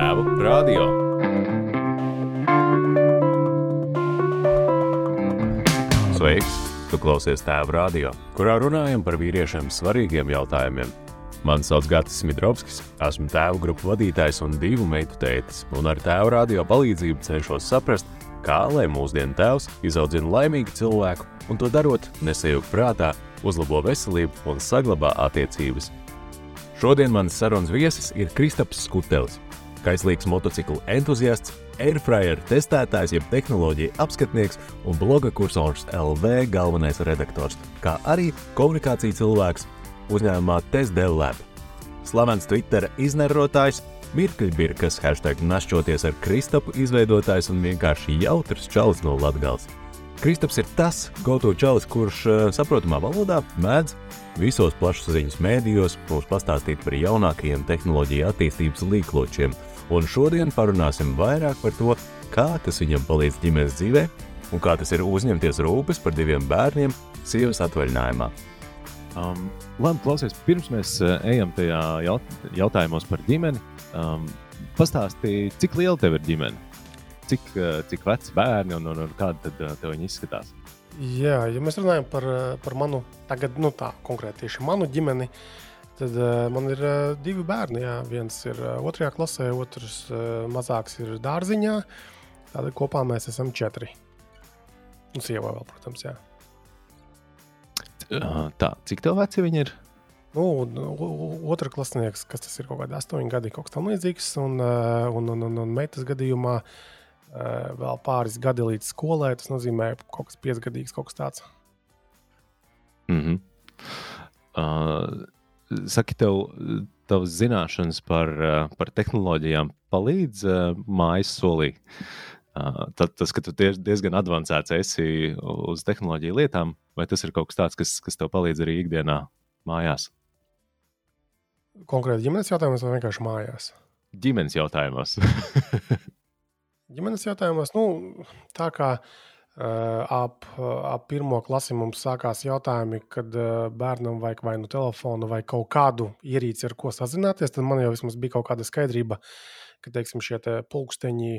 Tēvu radio. Sveiks! Tu klausies Tēvu radio, kurā runājam par vīriešiem svarīgiem jautājumiem. Mani sauc Gatis Smidrovskis, esmu tēvu grupu vadītājs un divu meitu tētis, un ar tēvu radio palīdzību cenšos saprast, kā lai mūsdienu tēvs izaudzina laimīgu cilvēku, un to darot, nesajūg prātā, uzlabo veselību un saglabā attiecības. Šodien manas sarunas viesis ir Kristaps Skutelis, kaislīgs motociklu entuziasts, airfryer testētājs, jeb tehnoloģija apskatnieks un bloga kursors LV galvenais redaktors, kā arī komunikācija cilvēks uzņēmumā TestDevLab. Slavens Twitter iznerotājs, Mirkļbirkas hashtag našķoties ar Kristapu izveidotājs un vienkārši jautrs čalis no Latgals. Kristaps ir tas go-to čalis, kurš saprotamā valodā mēdz visos plašsaziņas mēdījos mums pastāstīt par jaunākajiem tehnoloģiju attīstības līkločiem, un šodien parunāsim vairāk par to, kā tas viņam palīdz ģimenes dzīvē un kā tas ir uzņemties rūpes par diviem bērniem sievas atvaļinājumā. Um, labi, klausies, pirms mēs uh, ejam tajā jaut jautājumos par ģimeni, um, pastāstīji, cik liela tev ir ģimene? Cik, uh, cik veci bērni un, un, un kāda tad uh, tev izskatās? Jā, ja mēs runājam par, par manu, tagad, nu tā konkrēti tieši manu ģimeni, tad uh, man ir uh, divi bērni. Jā. Viens ir uh, otrajā klasē, otrs uh, mazāks ir dārziņā. Tātad kopā mēs esam četri. Un sieva vēl, protams, jā. Tā, cik tev veci viņi ir? Nu, otra klasnieks, kas tas ir kaut kādi astoņi gadi, kaut kas tam līdzīgs. Un, un, un, un, un meitas gadījumā vēl pāris gadi līdz skolai. Tas nozīmē kaut kas piecgadīgs, kaut kas tāds. Mm -hmm. uh, saki, tev tavas zināšanas par, par tehnoloģijām palīdz uh, mājas solī. Uh, tad, tas, ka tu diezgan avansēts esi uz tehnoloģiju lietām, vai tas ir kaut kas tāds, kas, kas tev palīdz arī ikdienā mājās? Konkrēti ģimenes jautājumos vai vienkārši mājās? Ģimenes jautājumos. ģimenes jautājumos, nu, tā kā uh, ap, ap pirmo klasi mums sākās jautājumi, kad bērnam vajag vai nu telefonu, vai kaut kādu ierīci, ar ko sazināties, tad man jau vismaz bija kaut kāda skaidrība, ka, teiksim, šie te pulksteņi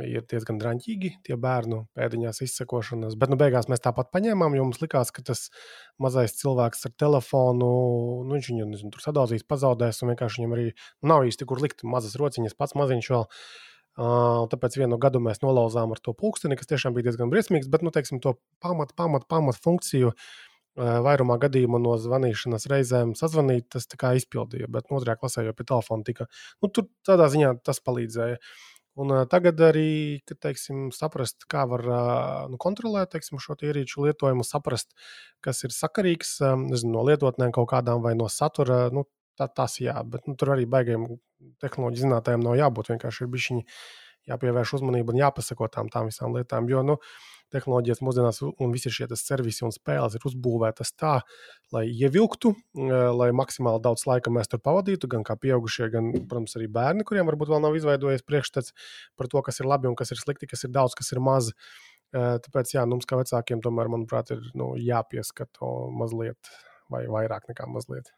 ir diezgan drāmīgi, tie bērnu pēdiņās izsekošanas. Bet, nu, beigās mēs tāpat paņēmām, jo mums likās, ka tas mazais cilvēks ar telefonu, nu, viņš viņu nezinu, tur sadaudzīs, pazaudēs, un vienkārši viņam arī nu, nav īsti kur likt mazas rociņas, pats maziņš vēl. Uh, tāpēc vienu gadu mēs nolauzām ar to pulksteni, kas tiešām bija diezgan briesmīgs, bet, nu, teiksim, to pamat, pamat, pamat funkciju uh, vairumā gadījumā no zvanīšanas reizēm sazvanīt, tas izpildīja. Bet no otrajā klasē jau pie telefona tika. Nu, tur tādā ziņā tas palīdzēja. Un, uh, tagad arī, teiksim, saprast, kā var nu, kontrolēt teiksim, šo ierīču lietojumu, saprast, kas ir sakarīgs nezinu, no lietotnēm kaut kādām vai no satura. Nu, tā, tas jā, bet nu, tur arī baigiem tehnoloģiju zinātājiem nav jābūt. Vienkārši ir bišķiņi jāpievērš uzmanība un jāpasako tām, tām visām lietām. Jo, nu, tehnoloģijas mūsdienās un visi šie servisi un spēles ir uzbūvētas tā, lai ievilktu, lai maksimāli daudz laika mēs tur pavadītu, gan kā pieaugušie, gan, protams, arī bērni, kuriem varbūt vēl nav izveidojies priekšstats par to, kas ir labi un kas ir slikti, kas ir daudz, kas ir maz. Tāpēc, jā, mums kā vecākiem, tomēr, manuprāt, ir nu, jāpieskata mazliet vai vairāk nekā mazliet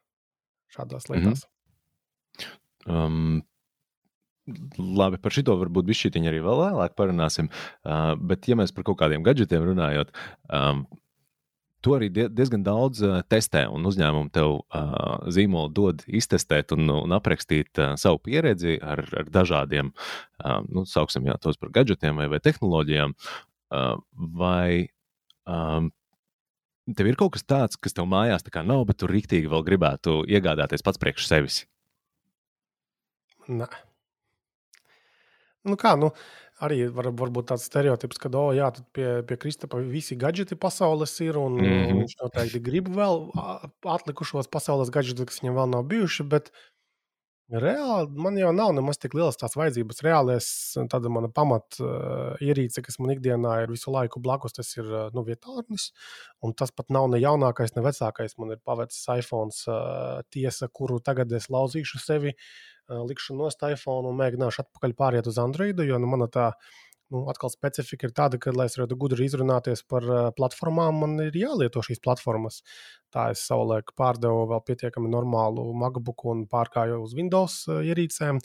šādās lietās. Mm -hmm. um, Labi, par šo varbūt bija šī arī vēl vēlāk parunāsim. Uh, bet, ja mēs par kaut kādiem gadgetiem runājot, um, to arī diezgan daudz uh, testē, un uzņēmumi tev uh, zīmolu dod iztestēt un, un aprakstīt uh, savu pieredzi ar, ar dažādiem, uh, nu, sauksim jā, tos par gadgetiem vai, vai tehnoloģijām. Uh, vai um, tev ir kaut kas tāds, kas tev mājās nav, bet tu rīktīgi vēl gribētu iegādāties pats priekš sevis? Nē. Nu kā, nu, arī var, var būt tāds stereotips, ka, oh, jā, pie, pie Kristapa visi gadgeti pasaules ir, un mm -hmm. viņš noteikti grib vēl atlikušos pasaules gadgetus, kas viņam vēl nav bijuši. Bet reāli man jau nav nemaz tik lielas tās vajadzības. Reāli es, tāda mana pamat uh, ierīce, kas man ikdienā ir visu laiku blakus, tas ir uh, nu, vietālnis. Un tas pat nav ne jaunākais, ne vecākais. Man ir pavecs iPhone uh, tiesa, kuru tagad es lauzīšu sevi. Likšu nost iPhone un mēģināšu atpakaļ pāriet uz Android, jo nu, mana tā nu, atkal specifika ir tāda, ka, lai es varētu gudri izrunāties par uh, platformām, man ir jālieto šīs platformas. Tā es savulaik pārdevu vēl pietiekami normālu MacBook un pārgāju uz Windows uh, ierīcēm.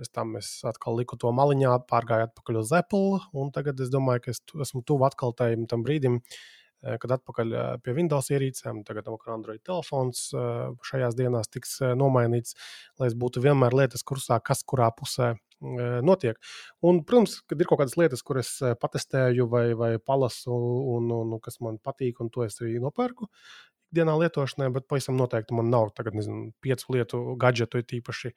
Pēc tam es atkal liku to maliņā, pārgāju atpakaļ uz Apple, tagad es domāju, ka es esmu tuvu atkal tajam brīdim, kad atpakaļ pie Windows ierīcēm, tagad jau Android telefons šajās dienās tiks nomainīts, lai es būtu vienmēr lietas kursā, kas kurā pusē notiek. Un, protams, kad ir kaut kādas lietas, kuras patestēju vai, vai palasu, un, un, un kas man patīk, un to es arī nopērku ikdienā lietošanai, bet pavisam noteikti man nav tagad, nezinu, piecu lietu gadgetu īpaši.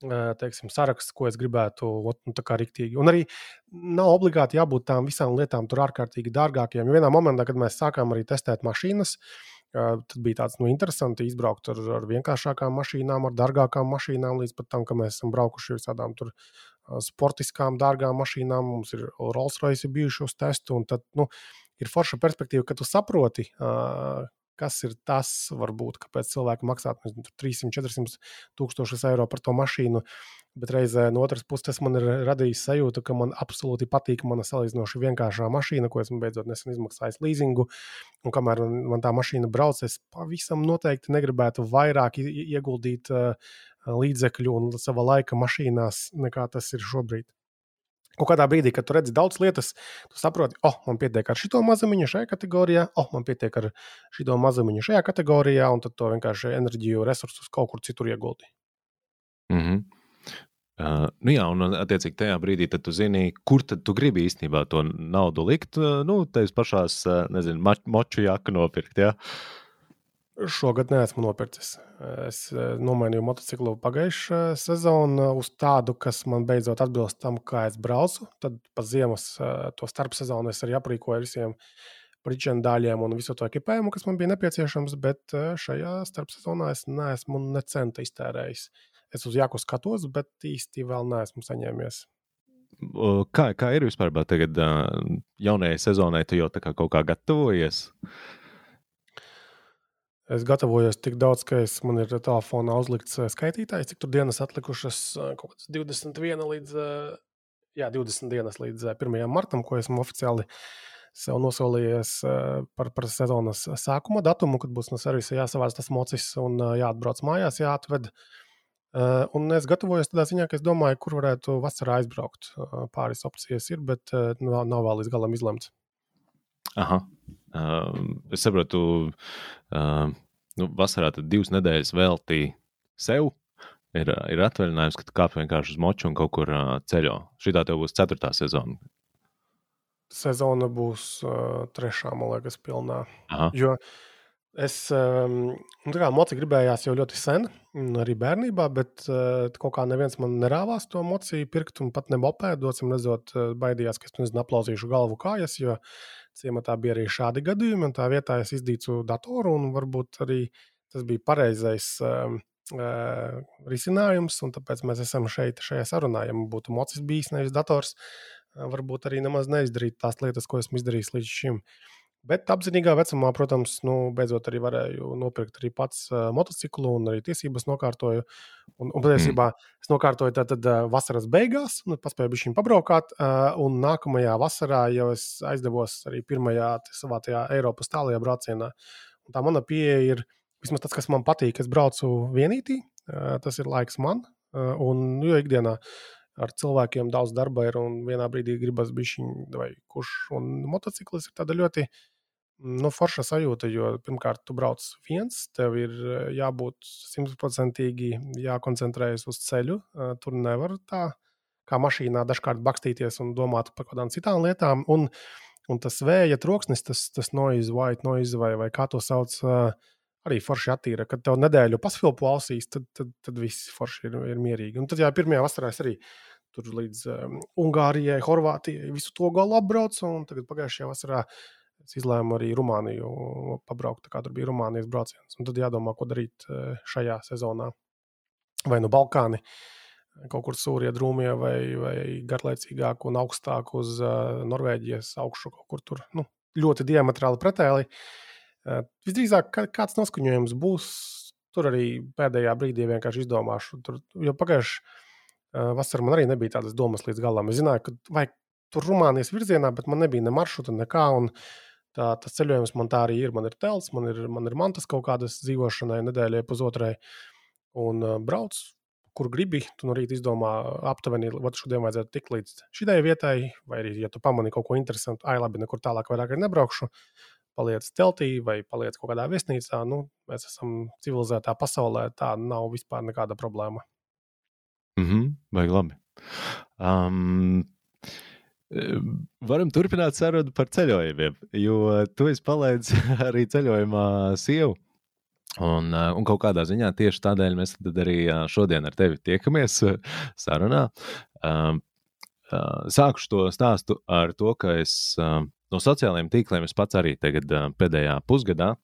Teiksim, saraksts, ko es gribētu, nu, tā kā rīktīgi. Un arī nav obligāti jābūt tām visām lietām tur ārkārtīgi dārgākajām. Jo vienā momentā, kad mēs sākām arī testēt mašīnas, uh, Tad bija tāds nu, interesants izbraukt ar, ar vienkāršākām mašīnām, ar dārgākām mašīnām, līdz pat tam, ka mēs esam braukuši ar tādām tur sportiskām, dārgām mašīnām. Mums ir Rolls Royce bijuši uz testu, un tad nu, ir forša perspektīva, ka tu saproti, kas ir tas, varbūt, kāpēc cilvēki maksā 300, 400 tūkstošus eiro par to mašīnu. Bet reizē no otras puses tas man ir radījis sajūtu, ka man absolūti patīk mana salīdzinoši vienkāršā mašīna, ko esmu beidzot nesen izmaksājis leasingu. Un kamēr man tā mašīna brauc, es pavisam noteikti negribētu vairāk ieguldīt uh, līdzekļu un sava laika mašīnās, nekā tas ir šobrīd. Kaut kādā brīdī, kad tu redzi daudz lietas, tu saproti, oh, man pietiek ar šo mazumiņu šajā kategorijā, oh, man pietiek ar šo mazumiņu šajā kategorijā, un tad to vienkārši enerģiju, resursus kaut kur citur ieguldi. Mm -hmm. Uh, nu jā, un attiecīgi tajā brīdī tu zini, kur tad tu gribi īstenībā to naudu likt. Uh, nu, tevis pašās, uh, nezinu, moču jaku nopirkt. Ja? Uh, Šogad neesmu nopircis. Es eh, nomainīju motociklu pagājušā sezonā uz tādu, kas man beidzot atbilst tam, kā es braucu. Tad pa ziemas eh, to starpsezonu es arī aprīkoju ar visiem pričiem dāļiem un visu to ekipējumu, kas man bija nepieciešams, bet eh, šajā starpsezonā es neesmu ne centa iztērējis. Es uz jāku skatos, bet īsti vēl neesmu saņēmies. Kā, kā ir vispār tagad, jaunajai sezonai, tu jau kā kaut kā gatavojies? Es gatavojos tik daudz, ka es, man ir telefonā uzlikts eh, skaitītājs, cik tur dienas atlikušas. Eh, kaut kāds 21 līdz, eh, jā, 20 dienas līdz 1. martam, ko esmu oficiāli sev nosolījies par, par sezonas sākuma datumu, kad būs no servisa jāsavāc tas mocis un jāatbrauc mājās, jāatved. Un es gatavojos tādā ziņā, ka es domāju, kur varētu vasarā aizbraukt. Pāris opcijas ir, bet nav, nav vēl līdz galam izlemts. Aha. Uh, es saprotu, uh, nu, vasarā tad divas nedēļas veltīja sev. Ir, ir atvaļinājums, ka tu kāp vienkārši uz moču un kaut kur uh, ceļo. Šī tā tev būs ceturtā sezona. Sezona būs uh, trešā, man liekas, pilnā. Aha. Jo es um, kā moci gribējās jau ļoti sen, arī bērnībā, bet uh, kaut kā neviens man nerāvās to mociju pirkt un pat ne mopēdu, docim redzot, uh, baidījās, ka es nezinu, aplauzīšu galvu kājas, jo uh, Ciematā bija arī šādi gadījumi, un tā vietā es izdīcu datoru, un varbūt arī tas bija pareizais uh, uh, risinājums, un tāpēc mēs esam šeit, šajā sarunā. Ja man būtu mocis bijis, nevis dators, uh, varbūt arī nemaz neizdarīt tās lietas, ko esmu izdarījis līdz šim. Uh, Bet apzinīgā vecumā, protams, nu, beidzot arī varēju nopirkt arī pats uh, motociklu un arī tiesības nokārtoju. Un, un patiesībā mm. es nokārtoju tātad uh, vasaras beigās, un paspēju viņu pabraukāt. Uh, un nākamajā vasarā jau es aizdevos arī pirmajā savā tajā Eiropas tālajā braucienā. Un tā mana pieeja ir vismaz tas, kas man patīk. Es braucu vienītī, uh, tas ir laiks man. Uh, un nu, jo ikdienā ar cilvēkiem daudz darba ir, un vienā brīdī gribas bišķiņu vai kurš. Un motociklis ir tāda ļoti nu, forša sajūta, jo pirmkārt, tu brauc viens, tev ir jābūt simtprocentīgi jākoncentrējas uz ceļu. Tur nevar tā kā mašīnā dažkārt bakstīties un domāt par kaut kādām citām lietām. Un, un tas vēja troksnis, tas, tas noise, white noise vai, vai kā to sauc, arī forši attīra. Kad tev nedēļu pasvilpo ausīs, tad, tad, tad viss forši ir, ir mierīgi. Un tad, jā, pirmajā vasarā es arī tur līdz um, Ungārijai, Horvātijai visu to galu apbraucu, un tagad pagājušajā vasarā uh, Es izlēmu arī Rumāniju pabraukt, kā tur bija Rumānijas brauciens. Un tad jādomā, ko darīt e, šajā sezonā. Vai nu Balkāni, kaut kur Sūrijā, Drūmijā, vai, vai garlaicīgāk un augstāk uz uh, Norvēģijas augšu, kaut kur tur nu, ļoti diametrāli pretēji. Uh, visdrīzāk kāds noskaņojums būs. Tur arī pēdējā brīdī vienkārši izdomāšu. Tur, jo pagājušajā uh, vasarā man arī nebija tādas domas līdz galam. Es zināju, ka vajag tur Rumānijas virzienā, bet man nebija ne maršruta, nekā. Tā, tas ceļojums man tā arī ir. Man ir telts, man ir, man ir mantas kaut kādas dzīvošanai, nedēļai, pusotrai. Un uh, brauc, kur gribi. Tu no rīta izdomā aptuveni, vai šodien vajadzētu tikt līdz šai vietai, vai arī, ja tu pamani kaut ko interesantu, ai, labi, nekur tālāk vairāk nebraukšu. Paliec teltī vai paliec kaut kādā viesnīcā. Nu, mēs esam civilizētā pasaulē, tā nav vispār nekāda problēma. Mhm, mm vai labi. Um, Varam turpināt sarunu par ceļojumiem, jo tu esi palaidis arī ceļojumā sievu. Un, un kaut kādā ziņā tieši tādēļ mēs arī šodien ar tevi tiekamies sarunā. Sākušu to stāstu ar to, ka es no sociālajiem tīkliem es pats arī tagad pēdējā pusgadā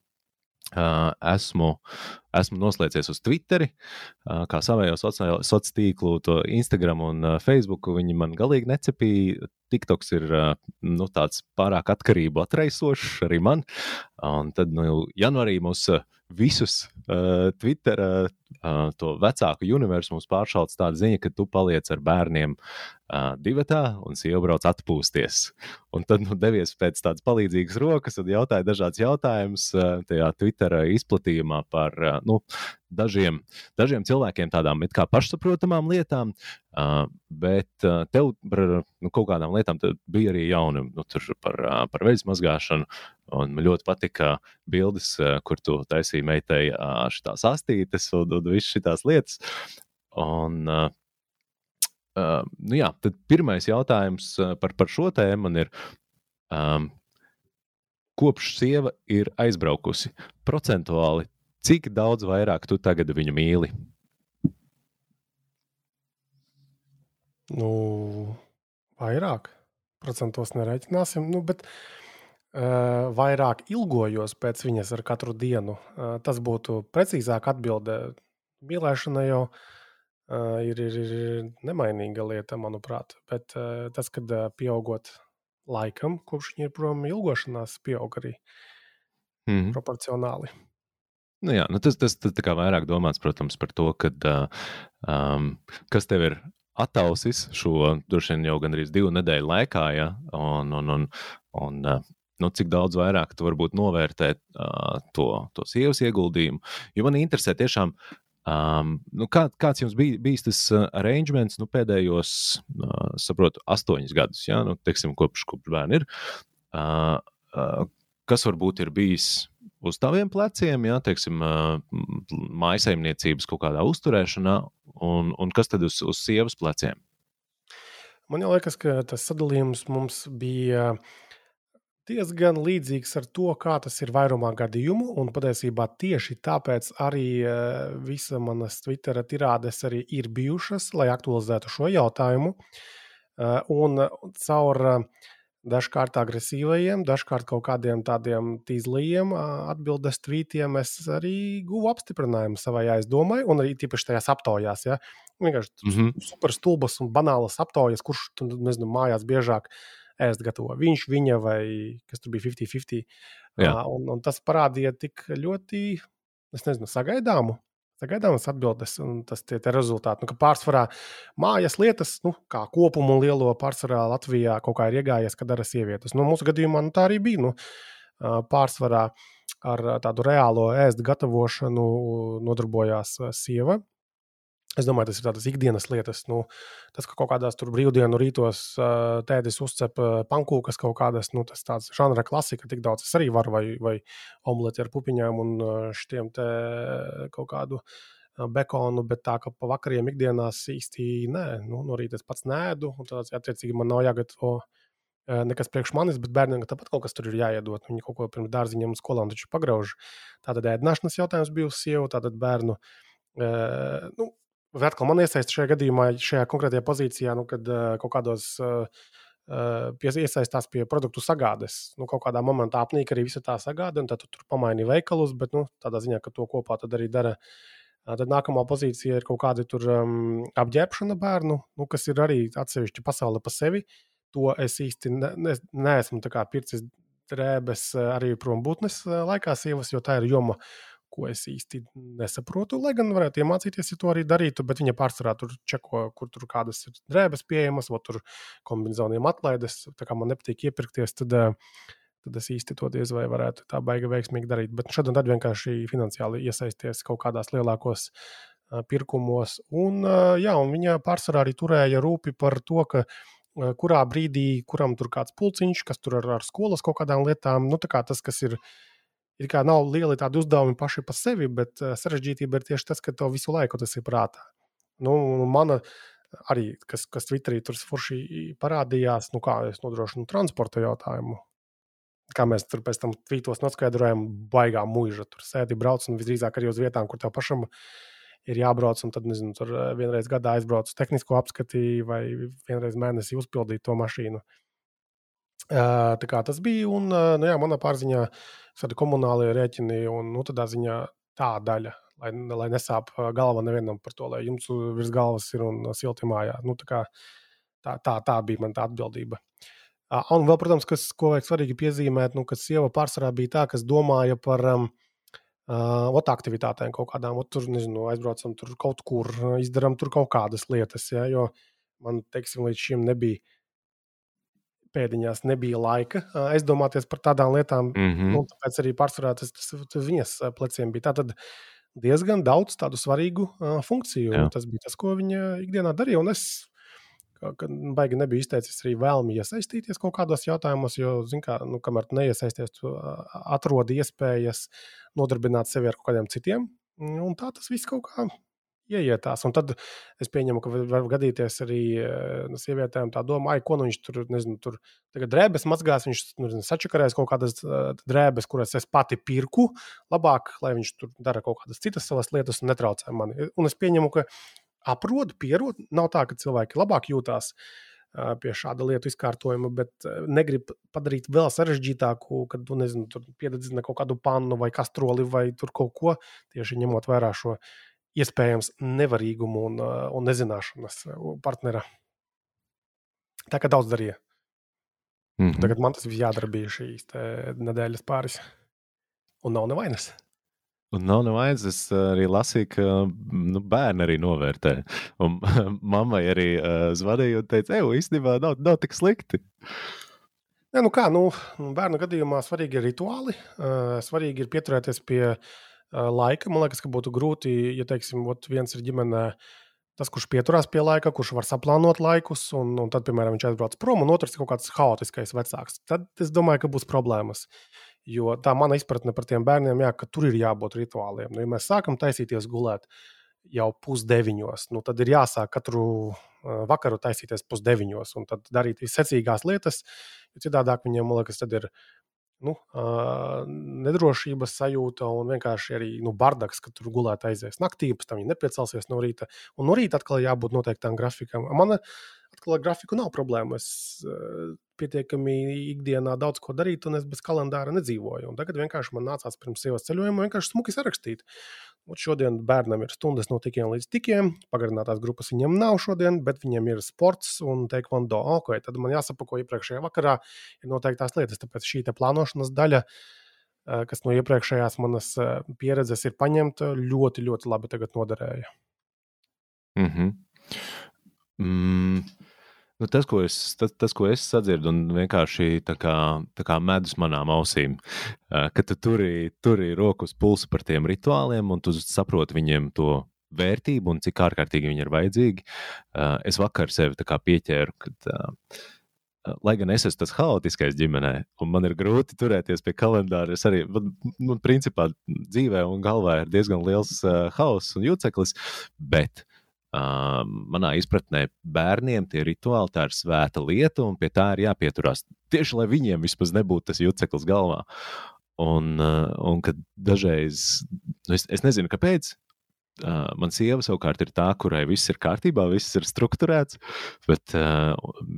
esmu, esmu noslēdzies uz Twitteri, kā savējo sociālo tīklu, to Instagram un Facebook. Viņi man galīgi necepīja. TikToks ir nu, tāds pārāk atkarību atraisošs arī man. Un tad, nu, janvārī mums visus uh, Twitter, uh, to vecāku universu mums pāršauc tāda ziņa, ka tu paliec ar bērniem uh, divatā un sieva brauc atpūsties. Un tad nu, devies pēc tādas palīdzīgas rokas un jautāja dažādas jautājumus uh, tajā Twitter izplatījumā par uh, nu, dažiem, dažiem cilvēkiem tādām it kā pašsaprotamām lietām, uh, bet uh, tev par nu, kaut kādām lietām bija arī jauni nu, par, uh, par veļas mazgāšanu. Un man ļoti patika bildes, uh, kur tu taisīji meitai uh, šīs astītes un, un visas šīs lietas. Un, uh, Uh, nu jā, tad pirmais jautājums par, par šo tēmu man ir, um, kopš sieva ir aizbraukusi, procentuāli Cik daudz vairāk tu tagad viņu mīli? Nu, vairāk. Procentos nereiķināsim. Nu, bet uh, vairāk ilgojos pēc viņas ar katru dienu. Uh, tas būtu precīzāk atbildē. Mīlēšana jau uh, ir, ir, ir nemainīga lieta, manuprāt. Bet uh, tas, kad uh, pieaugot laikam, kopš viņa ir prom, ilgošanās pieaug arī mm -hmm. proporcionāli. Nu, jā, nu tas, tas, tas tā kā vairāk domāts, protams, par to, kad, um, kas tev ir attausis šo droši vien jau gandrīz divu nedēļu laikā, ja, un, un, un, un nu, cik daudz vairāk tu varbūt novērtē uh, to, to sievas ieguldījumu. Jo man interesē tiešām, um, nu, kā, kāds jums bija bijis tas arrangements nu, pēdējos, uh, saprotu, astoņus gadus, ja, nu, teiksim, kopš, kopš bērni ir. Uh, uh, kas varbūt ir bijis uz taviem pleciem, ja teiksim, maisaimniecības kaut kādā uzturēšanā, un, un kas tad uz, uz sievas pleciem? Man liekas, ka tas sadalījums mums bija diezgan līdzīgs ar to, kā tas ir vairumā gadījumu. Un patiesībā tieši tāpēc arī visa manas Twitter tirādes arī ir bijušas, lai aktualizētu šo jautājumu. Un caur uh, dažkārt agresīvajiem, dažkārt kaut kādiem tādiem tīzliem atbildes tvītiem es arī guvu apstiprinājumu savai aizdomai, un arī tīpaši tajās aptaujās. Ja? Vienkārši mm -hmm. super stulbas un banālas aptaujas, kurš nezinu, mājās biežāk ēst gatavo. Viņš, viņa vai kas tur bija 50-50. Uh, un, un tas parādīja tik ļoti, es nezinu, sagaidāmu Sagaidāmas atbildes un tas tie, tie rezultāti. Nu, pārsvarā mājas lietas, nu, kā kopumu lielo pārsvarā Latvijā kaut kā ir iegājies, kad dara sievietes. Nu, mūsu gadījumā nu, tā arī bija. Nu, pārsvarā ar tādu reālo ēst gatavošanu nodarbojās sieva. Es domāju, tas ir tādas ikdienas lietas. Nu, tas, ka kaut kādās brīvdienu rītos tēdes uzcep pankūkas kaut kādas, nu, tas tāds žanra klasika, tik daudz es arī varu, vai, vai omleti ar pupiņām un šiem te kaut kādu bekonu, bet tā, ka pa vakariem ikdienās īsti nē, nu, no rīta es pats nēdu, un tāds, attiecīgi, man nav jāgatavo nekas priekš manis, bet bērniem tāpat kaut kas tur ir jāiedod. Viņi kaut ko pirms dārziņiem un skolām taču pagrauž. Tātad ēdināšanas jautājums bija uz sievu, tātad bērnu. Nu, vai atkal man iesaist šajā gadījumā, šajā konkrētajā pozīcijā, nu, kad uh, kaut kādos uh, iesaistās pie produktu sagādes. Nu, kaut kādā momentā apnīk arī visa tā sagāde, un tad tu tur pamaini veikalus, bet nu, tādā ziņā, ka to kopā arī dara. Tad nākamā pozīcija ir kaut kāda um, apģērbšana bērnu, nu, kas ir arī atsevišķa pasaule pa sevi. To es īsti ne, ne, neesmu pircis drēbes arī prom būtnes laikā, sievas, jo tā ir joma, ko es īsti nesaprotu. Lai gan varētu iemācīties, ja to arī darītu, bet viņa pārsvarā tur čeko, kur tur kādas ir drēbes pieejamas, vai tur kombinācijām atlaides. Tā kā man nepatīk iepirkties, tad, tad es īsti to diez vai varētu tā baigi veiksmīgi darīt. Bet šad un tad vienkārši finansiāli iesaisties kaut kādās lielākos pirkumos. Un, jā, un viņa pārsvarā arī turēja rūpi par to, ka kurā brīdī, kuram tur kāds pulciņš, kas tur ar, ar skolas kaut kādām lietām, nu, tā kā tas, kas ir ir kā nav lieli tādi uzdevumi paši par sevi, bet uh, sarežģītība ir tieši tas, ka to visu laiku tas ir prātā. Nu, mana arī, kas, kas Twitterī tur forši parādījās, nu kā es nodrošinu transporta jautājumu. Kā mēs tur pēc tam tvītos noskaidrojam, baigā mūža. Tur sēdi, brauc un visdrīzāk arī uz vietām, kur tev pašam ir jābrauc. Un tad, nezinu, tur vienreiz gadā aizbrauc uz tehnisko apskati vai vienreiz mēnesī uzpildīt to mašīnu. Uh, Tā kā tas bija, un nu, jā, manā pārziņā tādi komunālie rēķini, un nu, tādā ziņā tā daļa, lai, lai nesāp galva nevienam par to, lai jums virs galvas ir un silti mājā. Nu, tā, kā, tā, tā, tā bija mana atbildība. Un vēl, protams, kas, ko vajag svarīgi piezīmēt, nu, ka sieva pārsvarā bija tā, kas domāja par um, uh, aktivitātēm kaut kādām. Ot, tur, nezinu, aizbraucam tur kaut kur, izdarām tur kaut kādas lietas, ja, jo man, teiksim, līdz šim nebija pēdiņās nebija laika aizdomāties par tādām lietām. Mm -hmm. nu, tāpēc arī pārsvarā tas, tas, tas viņas pleciem bija. Tātad diezgan daudz tādu svarīgu uh, funkciju. Jā. Tas bija tas, ko viņa ikdienā darīja. Un es baigi nebija izteicis arī vēlmi iesaistīties kaut kādos jautājumos, jo, kā, nu, kamēr tu neiesaisties, tu atrodi iespējas nodarbināt sevi ar kaut kādiem citiem. Un tā tas viss kaut kā ieietās. Un tad es pieņemu, ka var gadīties arī no sievietēm tā doma, ko nu viņš tur, nezinu, tur drēbes mazgās, viņš nu, nezinu, sačakarēs kaut kādas drēbes, kuras es pati pirku. Labāk, lai viņš tur dara kaut kādas citas savas lietas un netraucē mani. Un es pieņemu, ka aprod, pierod, nav tā, ka cilvēki labāk jūtās. Pie šāda lietu izkārtojuma, bet negrib padarīt vēl sarežģītāku, kad tu nezinu, piededzina kaut kādu pannu vai kastroli vai kaut ko, tieši ņemot vērā šo iespējams nevarīgumu un, un nezināšanas partnera. Tā kā daudz darīja. Mm -hmm. Tagad man tas viss jādara bija šīs nedēļas pāris. Un nav nevainas. Un nav nevainas. Es arī lasīju, ka nu, bērni arī novērtē. Un mammai arī uh, zvanīja un teica, ej, īstenībā nav, nav tik slikti. Ja, nu kā, nu, bērnu gadījumā svarīgi ir rituāli. Uh, svarīgi ir pieturēties pie uh, laika. Man liekas, ka būtu grūti, ja teiksim, viens ir ģimenē. Tas, kurš pieturās pie laika, kurš var saplānot laikus, un, un tad, piemēram, viņš aizbrauc prom, un otrs ir kaut kāds haotiskais vecāks, tad es domāju, ka būs problēmas. Jo tā mana izpratne par tiem bērniem, jā, ka tur ir jābūt rituāliem. Nu, ja mēs sākam taisīties gulēt jau pusdeviņos, nu, tad ir jāsāk katru vakaru taisīties pusdeviņos, un tad darīt visecīgās lietas, jo citādi viņiem, man liekas, tad ir nu, nedrošības sajūta un vienkārši arī nu, bardaks, ka tur gulēt aizies naktī, pēc tam viņi nepiecelsies no rīta. Un no rīta atkal jābūt noteiktām grafikam. Man atkal ar grafiku nav problēmu. Es pietiekami ikdienā daudz ko darīt, un es bez kalendāra nedzīvoju. Un tagad vienkārši man nācās pirms sievas ceļojuma vienkārši smuki sarakstīt. Un šodien bērnam ir stundas no tikiem līdz tikiem. Pagarinātās grupas viņam nav šodien, bet viņam ir sports un teikvando. Okay, tad man jāsapako iepriekšējā vakarā ir noteiktās lietas. Tāpēc šī plānošanas daļa, eh, kas no iepriekšējās manas eh, pieredzes ir paņemta, ļoti, ļoti labi noderēja. Mm -hmm. mm. Nu, tas, ko es, tas, tas, ko es sadzirdu, un vienkārši tā kā, tā kā medus manām ausīm, ka tu turi, turi roku uz pulsa par tiem rituāliem, un tu saproti viņiem to vērtību un cik ārkārtīgi viņi ir vajadzīgi. Es vakar sevi pieķēru, kad, lai gan es esmu tas haotiskais ģimenē, un man ir grūti turēties pie kalendāra, es arī, nu, principā, dzīvē un galvā ir diezgan liels uh, hauss un jūceklis, bet manā izpratnē, bērniem tie rituāli tā ir svēta lieta, un pie tā ir jāpieturās. Tieši lai viņiem vismaz nebūtu tas juceklis galvā. Un, un kad dažreiz, nu es, es nezinu, kāpēc, Uh, Mana sieva savukārt ir tā, kurai viss ir kārtībā, viss ir strukturēts. Bet, uh,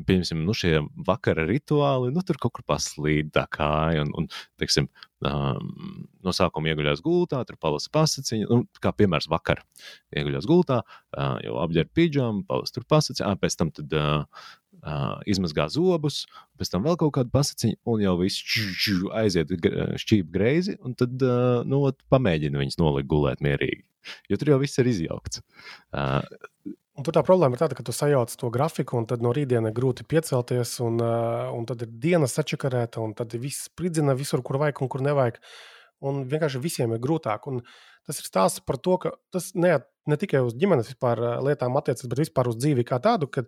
pieņemsim, nu, šie vakara rituāli, nu, tur kaut kur paslīd tā kāja. Un, un, teiksim, um, no sākuma ieguļās gultā, tur palasa pasakiņu, nu, kā piemērs vakar. Ieguļās gultā, uh, jau apģērba pidžamu, palasa tur pasakiņu, pēc tam tad. Uh, uh, izmazgā zobus, pēc tam vēl kaut kādu pasakiņu, un jau viss ču, aiziet šķīp greizi, un tad uh, nu, pamēģina viņus nolikt gulēt mierīgi. Jo tur jau viss ir izjaukts. Uh, Un tur tā problēma ir tāda, ka tu sajauc to grafiku, un tad no rītdienas ir grūti piecelties, un, un tad ir dienas sačakarēta, un tad viss spridzina visur, kur vajag un kur nevajag. Un vienkārši visiem ir grūtāk. Un tas ir stāsts par to, ka tas ne, ne tikai uz ģimenes lietām attiecas, bet vispār uz dzīvi kā tādu, kad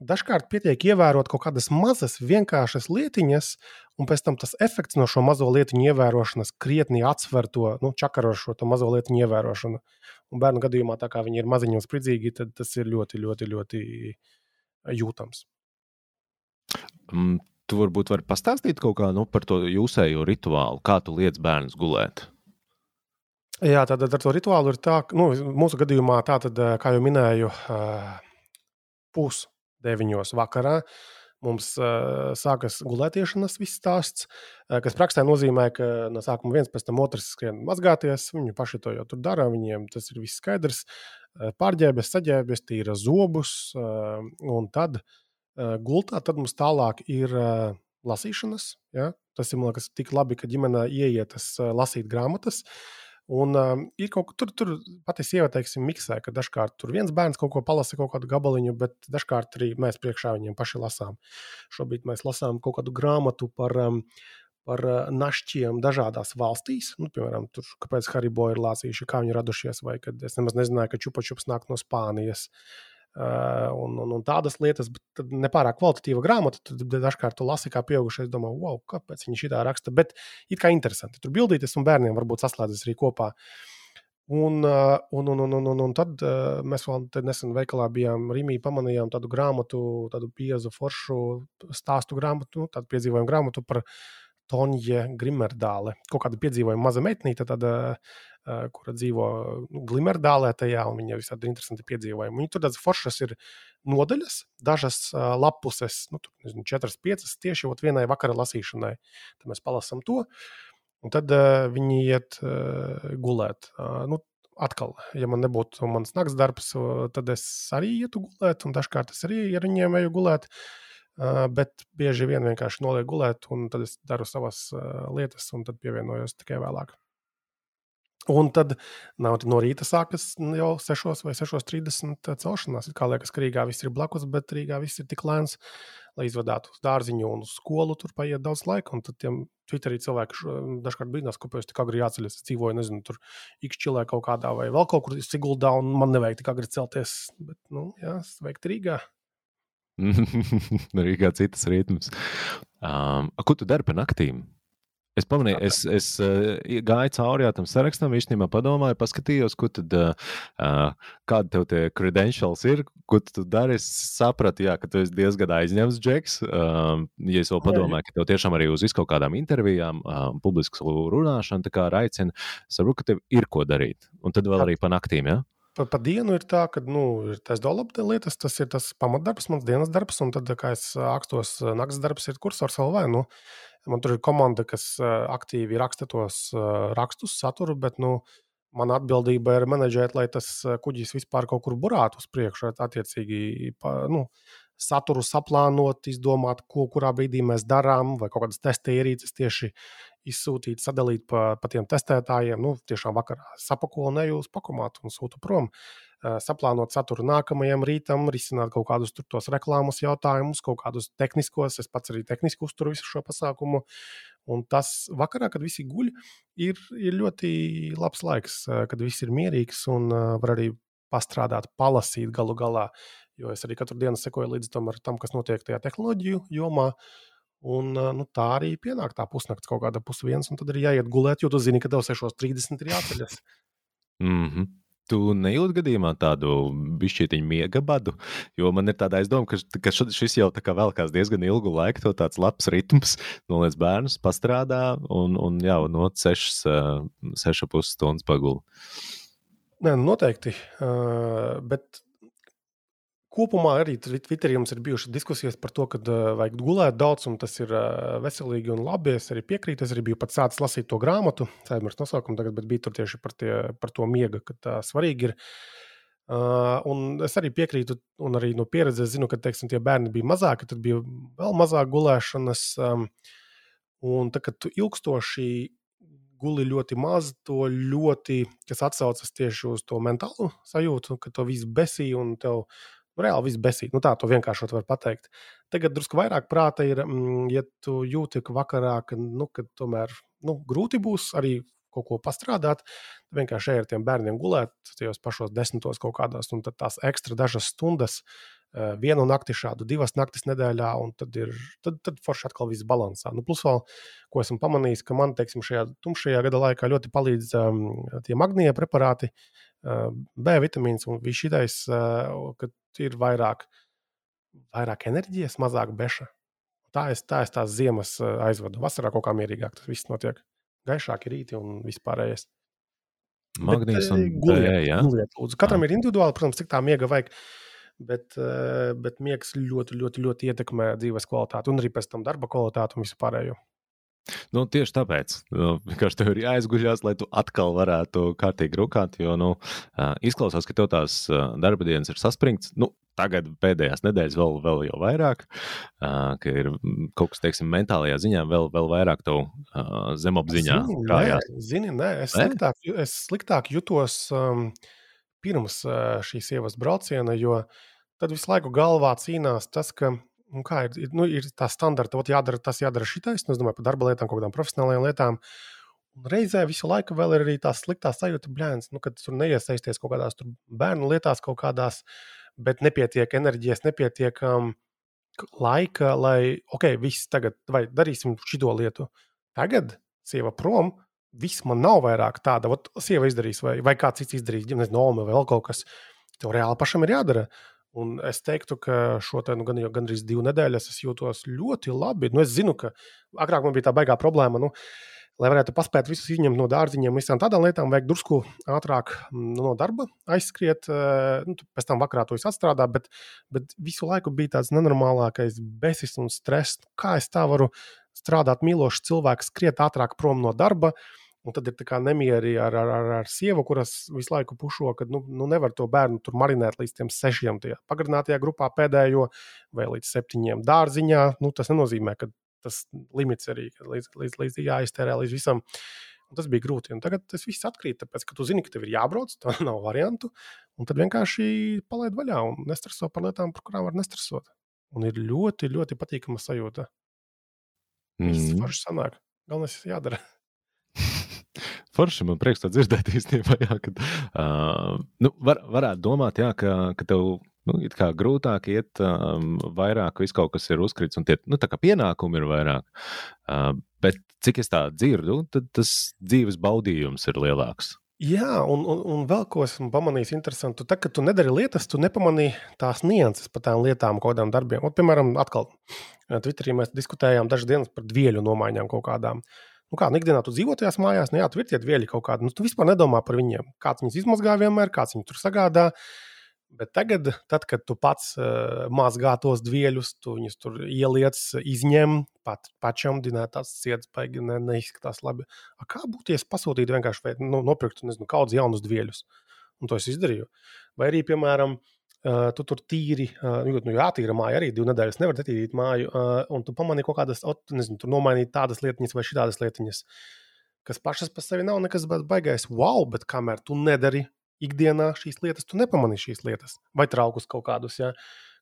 Dažkārt pietiek ievērot kaut kādas mazas, vienkāršas lietiņas, un pēc tam tas efekts no šo mazo lietiņu ievērošanas krietni atsver to nu, čakarošo to mazo lietiņu ievērošanu. Un bērnu gadījumā, tā kā viņi ir maziņi un spridzīgi, tad tas ir ļoti, ļoti, ļoti jūtams. Mm, tu varbūt vari pastāstīt kaut kā nu, par to jūsējo rituālu, kā tu liec bērnus gulēt. Jā, tad ar to rituālu ir tā, ka nu, mūsu gadījumā tā, tad, kā jau minēju, pūs 9 vakarā. Mums uh, sākas gulētiešanas stāsts, uh, kas praksē nozīmē, ka no sākuma viens pēc tam otrs skrien mazgāties. Viņi paši to jau tur dara, viņiem tas ir viss skaidrs. Uh, pārģērbies, saģērbies, tīra zobus, uh, un tad uh, gultā tad mums tālāk ir uh, lasīšanas. Ja? Tas ir man liekas tik labi, ka ģimenē ieietas uh, lasīt grāmatas. Uh, Un um, ir kaut kas tur, tur pati sieva, teiksim, miksē, ka dažkārt tur viens bērns kaut ko palasa, kaut kādu gabaliņu, bet dažkārt arī mēs priekšā viņiem paši lasām. Šobrīd mēs lasām kaut kādu grāmatu par, um, par uh, našķiem dažādās valstīs. Nu, piemēram, tur, kāpēc Haribo ir lāsījuši, kā viņi radušies, vai kad es nemaz nezināju, ka čupačups nāk no Spānijas. Uh, un, un, un tādas lietas, bet nepārāk kvalitatīva grāmata. Tad dažkārt tu lasi kā pieaugušais, domā, wow, kāpēc viņi šitā raksta. Bet it kā interesanti. Tur bildīties un bērniem varbūt saslēdzas arī kopā. Un, un, un, un, un, un tad mēs vēl nesen veikalā bijām Rīgā, pamanījām tādu grāmatu, tādu piezu foršu stāstu grāmatu, tādu piedzīvojumu grāmatu par Tonje Grimerdāle. Kaut kāda piedzīvojuma maza meitnīte, tāda kura dzīvo nu, Glimerdālē, tajā, un viņa visādi interesanti piedzīvojumi. Viņa tur tādas foršas ir nodaļas, dažas lapuses, nu, tur, nezinu, četras, piecas tieši vienai vakara lasīšanai. Tad mēs palasām to, un tad uh, viņi iet uh, gulēt. Uh, nu, atkal, ja man nebūtu mans nakts darbs, tad es arī ietu gulēt, un dažkārt es arī ar viņiem eju gulēt. Uh, bet bieži vien vienkārši nolieku gulēt, un tad es daru savas uh, lietas, un tad pievienojos tikai vēlāk. Un tad nav, no rīta sākas jau 6 vai 6.30 celšanās. Kā liekas, ka Rīgā viss ir blakus, bet Rīgā viss ir tik lēns, lai izvadātu uz dārziņu un uz skolu. Tur paiet daudz laika. Un tad tiem Twitterī cilvēki dažkārt brīnās, kāpēc tik agri jāceļas. Es dzīvoju, nezinu, tur ikšķilē kaut kādā vai vēl kaut kur Siguldā, un man nevajag tik agri celties. Bet, nu, jā, sveikt Rīgā. Rīgā citas ritms. Um, ko tu dari pa naktīm? Es pamanīju, es, es uh, gāju cauri tam sarakstam, īstenībā padomāju, paskatījos, ko tad, uh, kāda tev tie credentials ir, ko tu dari. Es sapratu, jā, ka tu esi diezgan aizņemts, Džeks. Uh, ja es vēl padomāju, ka tev tiešām arī uz kaut kādām intervijām, uh, publisku runāšanu, tā kā aicina, saprotu, ka tev ir ko darīt. Un tad vēl arī pa naktīm, jā? Ja? Pa, pa dienu ir tā, ka nu, ir tas dolabta lietas, tas ir tas pamatdarbs, mans dienas darbs, un tad, kā es akstos, naktas darbs ir kursors LV. Nu, Man tur ir komanda, kas aktīvi raksta tos rakstus, saturu, bet nu, mana atbildība ir menedžēt, lai tas kuģis vispār kaut kur burātu uz priekšu. Attiecīgi, nu, saturu saplānot, izdomāt, ko kurā brīdī mēs darām, vai kaut kādas testa ierīces tieši izsūtīt, sadalīt pa, pa tiem testētājiem. Nu, tiešām vakarā sapako un eju uz pakomātu un sūtu prom. Uh, saplānot saturu nākamajam rītam, risināt kaut kādus tos reklāmas jautājumus, kaut kādus tehniskos. Es pats arī tehniski uzturu visu šo pasākumu. Un tas vakarā, kad visi guļ, ir, ir ļoti labs laiks, kad viss ir mierīgs un var arī pastrādāt, palasīt galu galā. Jo es arī katru dienu sekoju līdzi tam, tam kas notiek tajā tehnoloģiju jomā. Un, nu, tā arī pienāk tā pusnakts, kaut kāda pusdienas, un tad ir jāiet gulēt, jo tu zini, ka tev 6.30 ir jāceļas. Mm -hmm. Tu nejūti gadījumā tādu bišķītiņu miega badu, jo man ir tāda aizdoma, ka, ka šis jau tā kā velkās diezgan ilgu laiku, to tāds labs ritms, noliec bērnus, pastrādā un, un jau no 6, 6,5 stundas paguli. Nē, nu, noteikti. Uh, bet Kopumā arī Twitterī mums ir bijušas diskusijas par to, ka uh, vajag gulēt daudz, un tas ir uh, veselīgi un labi. Es arī piekrītu. Es arī biju pats sācis lasīt to grāmatu, aizmirst nosaukumu tagad, bet bija tur tieši par, tie, par to miega, ka tā svarīgi ir. Uh, un es arī piekrītu, un arī no pieredzes zinu, ka teiksim, tie bērni bija mazāki, tad bija vēl mazāk gulēšanas. Um, un tad, kad tu ilgstoši guli ļoti maz, to ļoti, kas atsaucas tieši uz to mentālu sajūtu, ka to viss besīja un tev reāli viss besīja. Nu, tā to vienkāršot var pateikt. Tagad drusku vairāk prāta ir, mm, ja tu jūti, ka vakarā, ka, nu, ka tomēr nu, grūti būs arī kaut ko pastrādāt, vienkārši ej ar tiem bērniem gulēt, tajos pašos desmitos kaut kādās, un tās ekstra dažas stundas, eh, vienu nakti šādu, divas naktis nedēļā, un tad ir tad, tad forši atkal viss balansā. Nu, plus vēl, ko esmu pamanījis, ka man, teiksim, šajā tumšajā gada laikā ļoti palīdz um, tie magnija preparāti, uh, B vitamīns un viss šitais, uh, ka ir vairāk, vairāk enerģijas, mazāk beša. Tā es, tā es tās ziemas aizvedu. Vasarā kaut kā mierīgāk tas viss notiek gaišāki rīti un vispārējais. Magnīs un guliet, jā. Guliet, lūdzu. Katram ir individuāli, protams, cik tā miega vajag. Bet, bet miegs ļoti, ļoti, ļoti ietekmē dzīves kvalitāti un arī pēc tam darba kvalitāti un vispārējo. Nu, tieši tāpēc, nu, ka tev ir jāizguļās, lai tu atkal varētu kārtīgi rukāt. Jo nu, izklausās, ka tev tās darba dienas ir saspringts. Nu, tagad pēdējās nedēļas vēl, vēl jau vairāk, ka ir kaut kas, teiksim, mentālajā ziņā vēl, vēl vairāk tev zemapziņā krājās. Zini, nē, es, nē? Sliktāk, es sliktāk jutos um, pirms šīs sievas brauciena, jo tad visu laiku galvā cīnās tas, ka nu, kā, ir, nu, ir tā standarta, ot, jādara tas, jādara šitais, nu, es domāju par darba lietām, kaut kādām profesionālajām lietām. Un reizē visu laiku vēl ir arī tā sliktā sajūta, blēns, nu, kad tur neiesaisties kaut kādās bērnu lietās, kaut kādās uh, bet nepietiek enerģijas, nepietiek um, laika, lai, ok, viss tagad, vai darīsim šo lietu. Tagad, sieva prom, viss man nav vairāk tāda, ot, sieva izdarīs, vai, vai kāds cits izdarīs, nezinu, Noma vai vēl kaut kas. Tev reāli pašam ir jādara. Un es teiktu, ka šo te nu, gan, gan arī divu nedēļu es jūtos ļoti labi. Nu, es zinu, ka agrāk man bija tā baigā problēma. Nu, uh, lai varētu paspēt visus izņemt no dārziņiem, visām tādām lietām, vajag drusku ātrāk mm, no darba aizskriet. Eh, nu, pēc tam vakarā to atstrādā, bet, bet visu laiku bija tāds nenormālākais besis un stress. Kā es tā varu strādāt mīlošs cilvēks, skriet ātrāk prom no darba? Un tad ir tā kā nemieri ar, ar, ar, ar sievu, kuras visu laiku pušo, ka nu, nu nevar to bērnu tur marinēt līdz tiem sešiem, tajā pagarinātajā grupā pēdējo vai līdz septiņiem dārziņā. Nu, tas nenozīmē, ka tas limits arī līdz, līdz, līdz jāiztērē līdz visam. Un tas bija grūti. Un tagad tas viss atkrīt, tāpēc, ka tu zini, ka tev ir jābrauc, tā nav variantu. Un tad vienkārši palaid vaļā un nestreso par lietām, par kurām var nestresot. Un ir ļoti, ļoti patīkama sajūta. Viss mm. forši sanāk. Galvenais ir jādara. Forši man prieks to dzirdēt īstenībā, jā, kad uh, nu, var, varētu domāt, jā, ka, ka tev nu, grūtāk iet, um, vairāk viss kaut kas ir uzkrits, un tie nu, pienākumi ir vairāk. Uh, bet cik es tā dzirdu, tad tas dzīves baudījums ir lielāks. Jā, un, un, un vēl ko esmu pamanījis, interesanti. Tad, kad tu nedari lietas, tu nepamanīji tās nianses par tām lietām, kādām darbiem. Un, piemēram, atkal Twitterī mēs diskutējām dažas dienas par dvieļu nomaiņām kaut kādām. Nu, kā nu, ikdienā tu dzīvo tajās mājās, nu, jā, tu ir tie dvieļi kaut kādi. Nu, tu vispār nedomā par viņiem. Kāds viņus izmazgā vienmēr, kāds viņus tur sagādā. Bet tagad, tad, kad tu pats uh, mazgā tos dvieļus, tu viņus tur ieliec, izņem, pat pašamdināt, tas cietas baigi ne, neizskatās labi. A kā būtu, ja pasūtītu vienkārši vai, nu, nopirktu, nezinu, kādus jaunus dvieļus? Un to es izdarīju. Vai arī, piemēram, uh, tu tur tīri, uh, nu, jātīra māja arī divu nedēļu, nevar tīrīt māju, uh, un tu pamanīji kaut kādas, ot, nezinu, tur nomainīt tādas lietiņas vai šitādas lietiņas, kas pašas par sevi nav nekas baigais, wow, bet kamēr tu nedari ikdienā šīs lietas, tu nepamanīji šīs lietas. Vai traukus kaut kādus, ja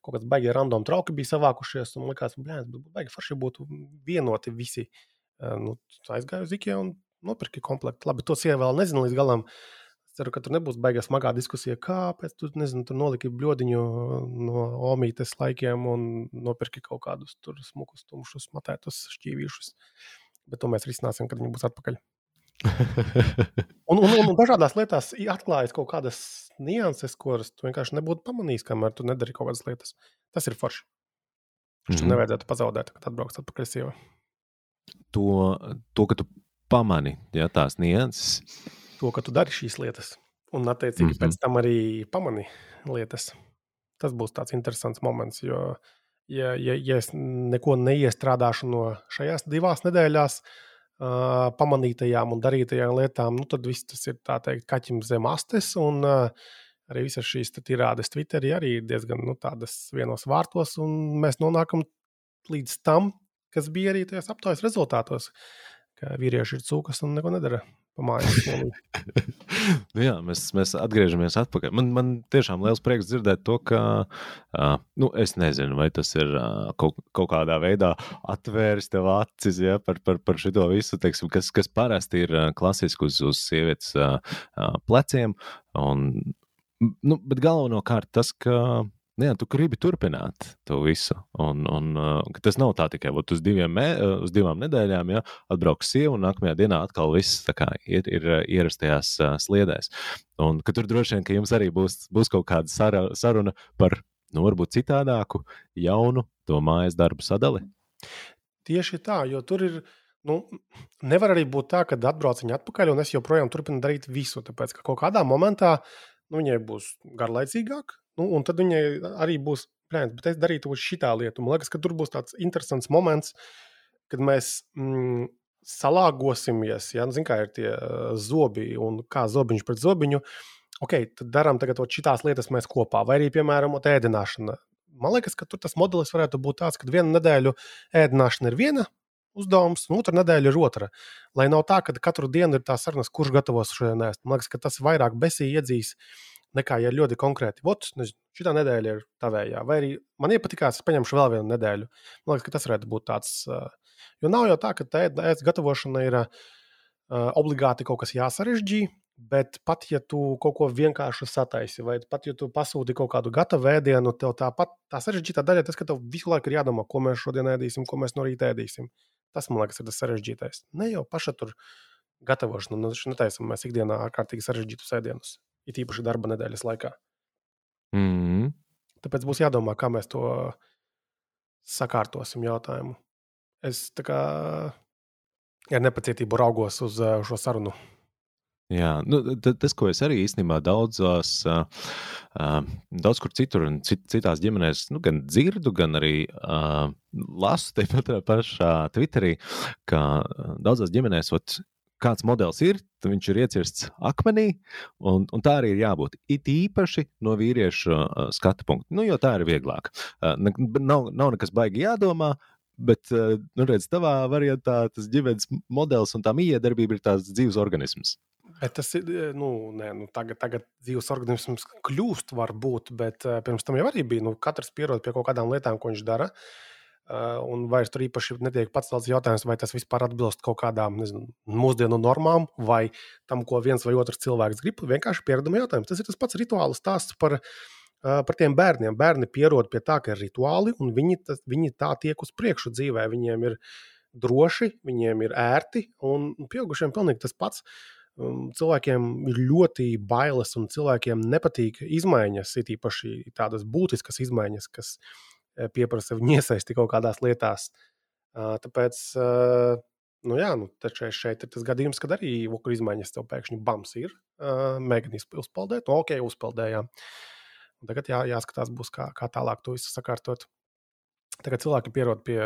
kaut kāds baigie random trauki bija savākušies, un likās, ka baigi forši būtu vienoti visi. Nu, aizgāju uz Ikea un nopirki komplektu. Labi, to sieva vēl nezinu līdz galam. Es ceru, ka tur nebūs baigā smagā diskusija, kāpēc tu nezinu, tur noliki bludiņu no omītes laikiem un nopirki kaut kādus tur smukus, tumšus, matētus šķīvīšus. Bet to mēs risināsim, kad viņi būs atpakaļ un, un, un, un dažādās lietās atklājas kaut kādas nianses, kuras tu vienkārši nebūtu pamanījis, kamēr tu nedari kaut kādas lietas. Tas ir forši. Mm -hmm. Nevajadzētu pazaudēt, kad atbrauks atpakaļ sieva. To, to, ka tu pamani ja, tās nianses. To, ka tu dari šīs lietas. Un, attiecīgi, mm -hmm. pēc tam arī pamani lietas. Tas būs tāds interesants moments, jo, ja, ja, ja es neko neiestrādāšu no šajās divās nedēļās, uh, pamanītajām un darītajām lietām, nu, tad viss tas ir teikt, kaķim zem astes. Un, uh, arī visas šīs tirādes Twitterī arī ir diezgan nu, vienos vārtos, un mēs nonākam līdz tam, kas bija arī tajos aptaujas rezultātos, ka vīrieši ir cūkas un neko nedara. nu jā, mēs, mēs atgriežamies atpakaļ. Man, man tiešām liels prieks dzirdēt to, ka, uh, nu, es nezinu, vai tas ir uh, kaut, kaut kādā veidā atvēris tev acis ja, par, par, par šo visu, teiksim, kas, kas parasti ir uh, klasiski uz, uz sievietes uh, uh, pleciem. Un, nu, bet galvenokārt tas, ka jā, tu gribi turpināt to visu. Un, un uh, tas nav tā tikai uz, diviem, uh, uz divām nedēļām, ja atbrauks sieva un nākamajā dienā atkal viss kā, ir, ir uh, ierastajās sliedēs. Un tur droši vien, ka jums arī būs, būs kaut kāda sara, saruna par, nu, varbūt citādāku, jaunu to mājas darbu sadali. Tieši tā, jo tur ir. Nu, nevar arī būt tā, ka atbrauc viņa atpakaļ, un es joprojām turpinu darīt visu. Tāpēc, ka kaut kādā momentā nu, viņai būs garlaicīgāk, Nu, un tad viņai arī būs plēns, bet es darītu šitā lietu. Man liekas, ka tur būs tāds interesants moments, kad mēs mm, salāgosimies. Ja? Nu, Zinām, kā ir tie uh, zobi un kā zobiņš pret zobiņu. Ok, tad darām tagad šīs lietas mēs kopā, vai arī, piemēram, ēdināšana. Man liekas, ka tur tas modelis varētu būt tāds, ka vienu nedēļu ēdināšana ir viena uzdevums, un otra nedēļa ir otra. Lai nav tā, ka katru dienu ir tā saruna, kurš gatavos šodien ēst. Man liekas, ka tas vairāk besī iedzīs nekā ja ļoti konkrēti. Nezinu, šī nedēļa ir tavējā, vai arī man iepatikās, es paņemšu vēl vienu nedēļu. Man liekas, ka tas varētu būt tāds. Jo nav jau tā, ka ēst gatavošana ir obligāti kaut kas jāsarežģī. Bet pat ja tu kaut ko vienkārši sataisi, vai pat ja tu pasūti kaut kādu gatavu ēdienu, tev tāpat tā sarežģītā daļa, tas, ka tev visu laiku ir jādomā, ko mēs šodien ēdīsim, ko mēs no rīta ēdīsim. Tas, man liekas, ir tas sarežģītais. Ne jau paša tur gatavošana, nu, netaisam mēs ikdienā ārkārtīgi sarežģītus ēdienus it īpaši darba nedēļas laikā. Mm -hmm. Tāpēc būs jādomā, kā mēs to sakārtosim jautājumu. Es tā kā ar nepacietību raugos uz šo sarunu. Jā, nu, tas, ko es arī īstenībā daudzos, uh, uh, daudz kur citur, un cit, citās ģimenēs, nu, gan dzirdu, gan arī uh, lasu tepat pašā Twitterī, ka daudzās ģimenēs ot, kāds modelis ir, tad viņš ir iecirsts akmenī, un, un tā arī ir jābūt. It īpaši no vīriešu uh, skatu punkta, nu, jo tā ir vieglāk. Uh, nav, nav nekas baigi jādomā. Bet, nu, redz, tavā variantā tas ģimenes modelis un tā miedarbība ir tāds dzīves organisms. Bet tas ir, nu, nē, nu tagad, tagad dzīves organisms kļūst, varbūt, bet pirms tam jau arī bija. Nu, katrs pierod pie kaut kādām lietām, ko viņš dara. Uh, un vairs tur īpaši netiek tāds jautājums, vai tas vispār atbilst kaut kādām nezinu, mūsdienu normām, vai tam, ko viens vai otrs cilvēks grib. Vienkārši piereduma jautājums. Tas ir tas pats rituāls stāsts par, par tiem bērniem. Bērni pierod pie tā, ka ir rituāli, un viņi, tas, viņi tā tiek uz priekšu dzīvē. Viņiem ir droši, viņiem ir ērti, un pieaugušiem pilnīgi tas pats. Cilvēkiem ir ļoti bailes, un cilvēkiem nepatīk izmaiņas, it īpaši tādas būtiskas izmaiņas, kas ir pieprasa viņu iesaisti kaut kādās lietās. Tāpēc, nu jā, nu, šeit, šeit ir tas gadījums, kad arī vokur izmaiņas tev pēkšņi bams ir. Mēģini uzpeldēt, no nu, ok, uzpeldējām. Un tagad jā, jāskatās, būs, kā, kā tālāk to visu sakārtot. Tagad cilvēki pierod pie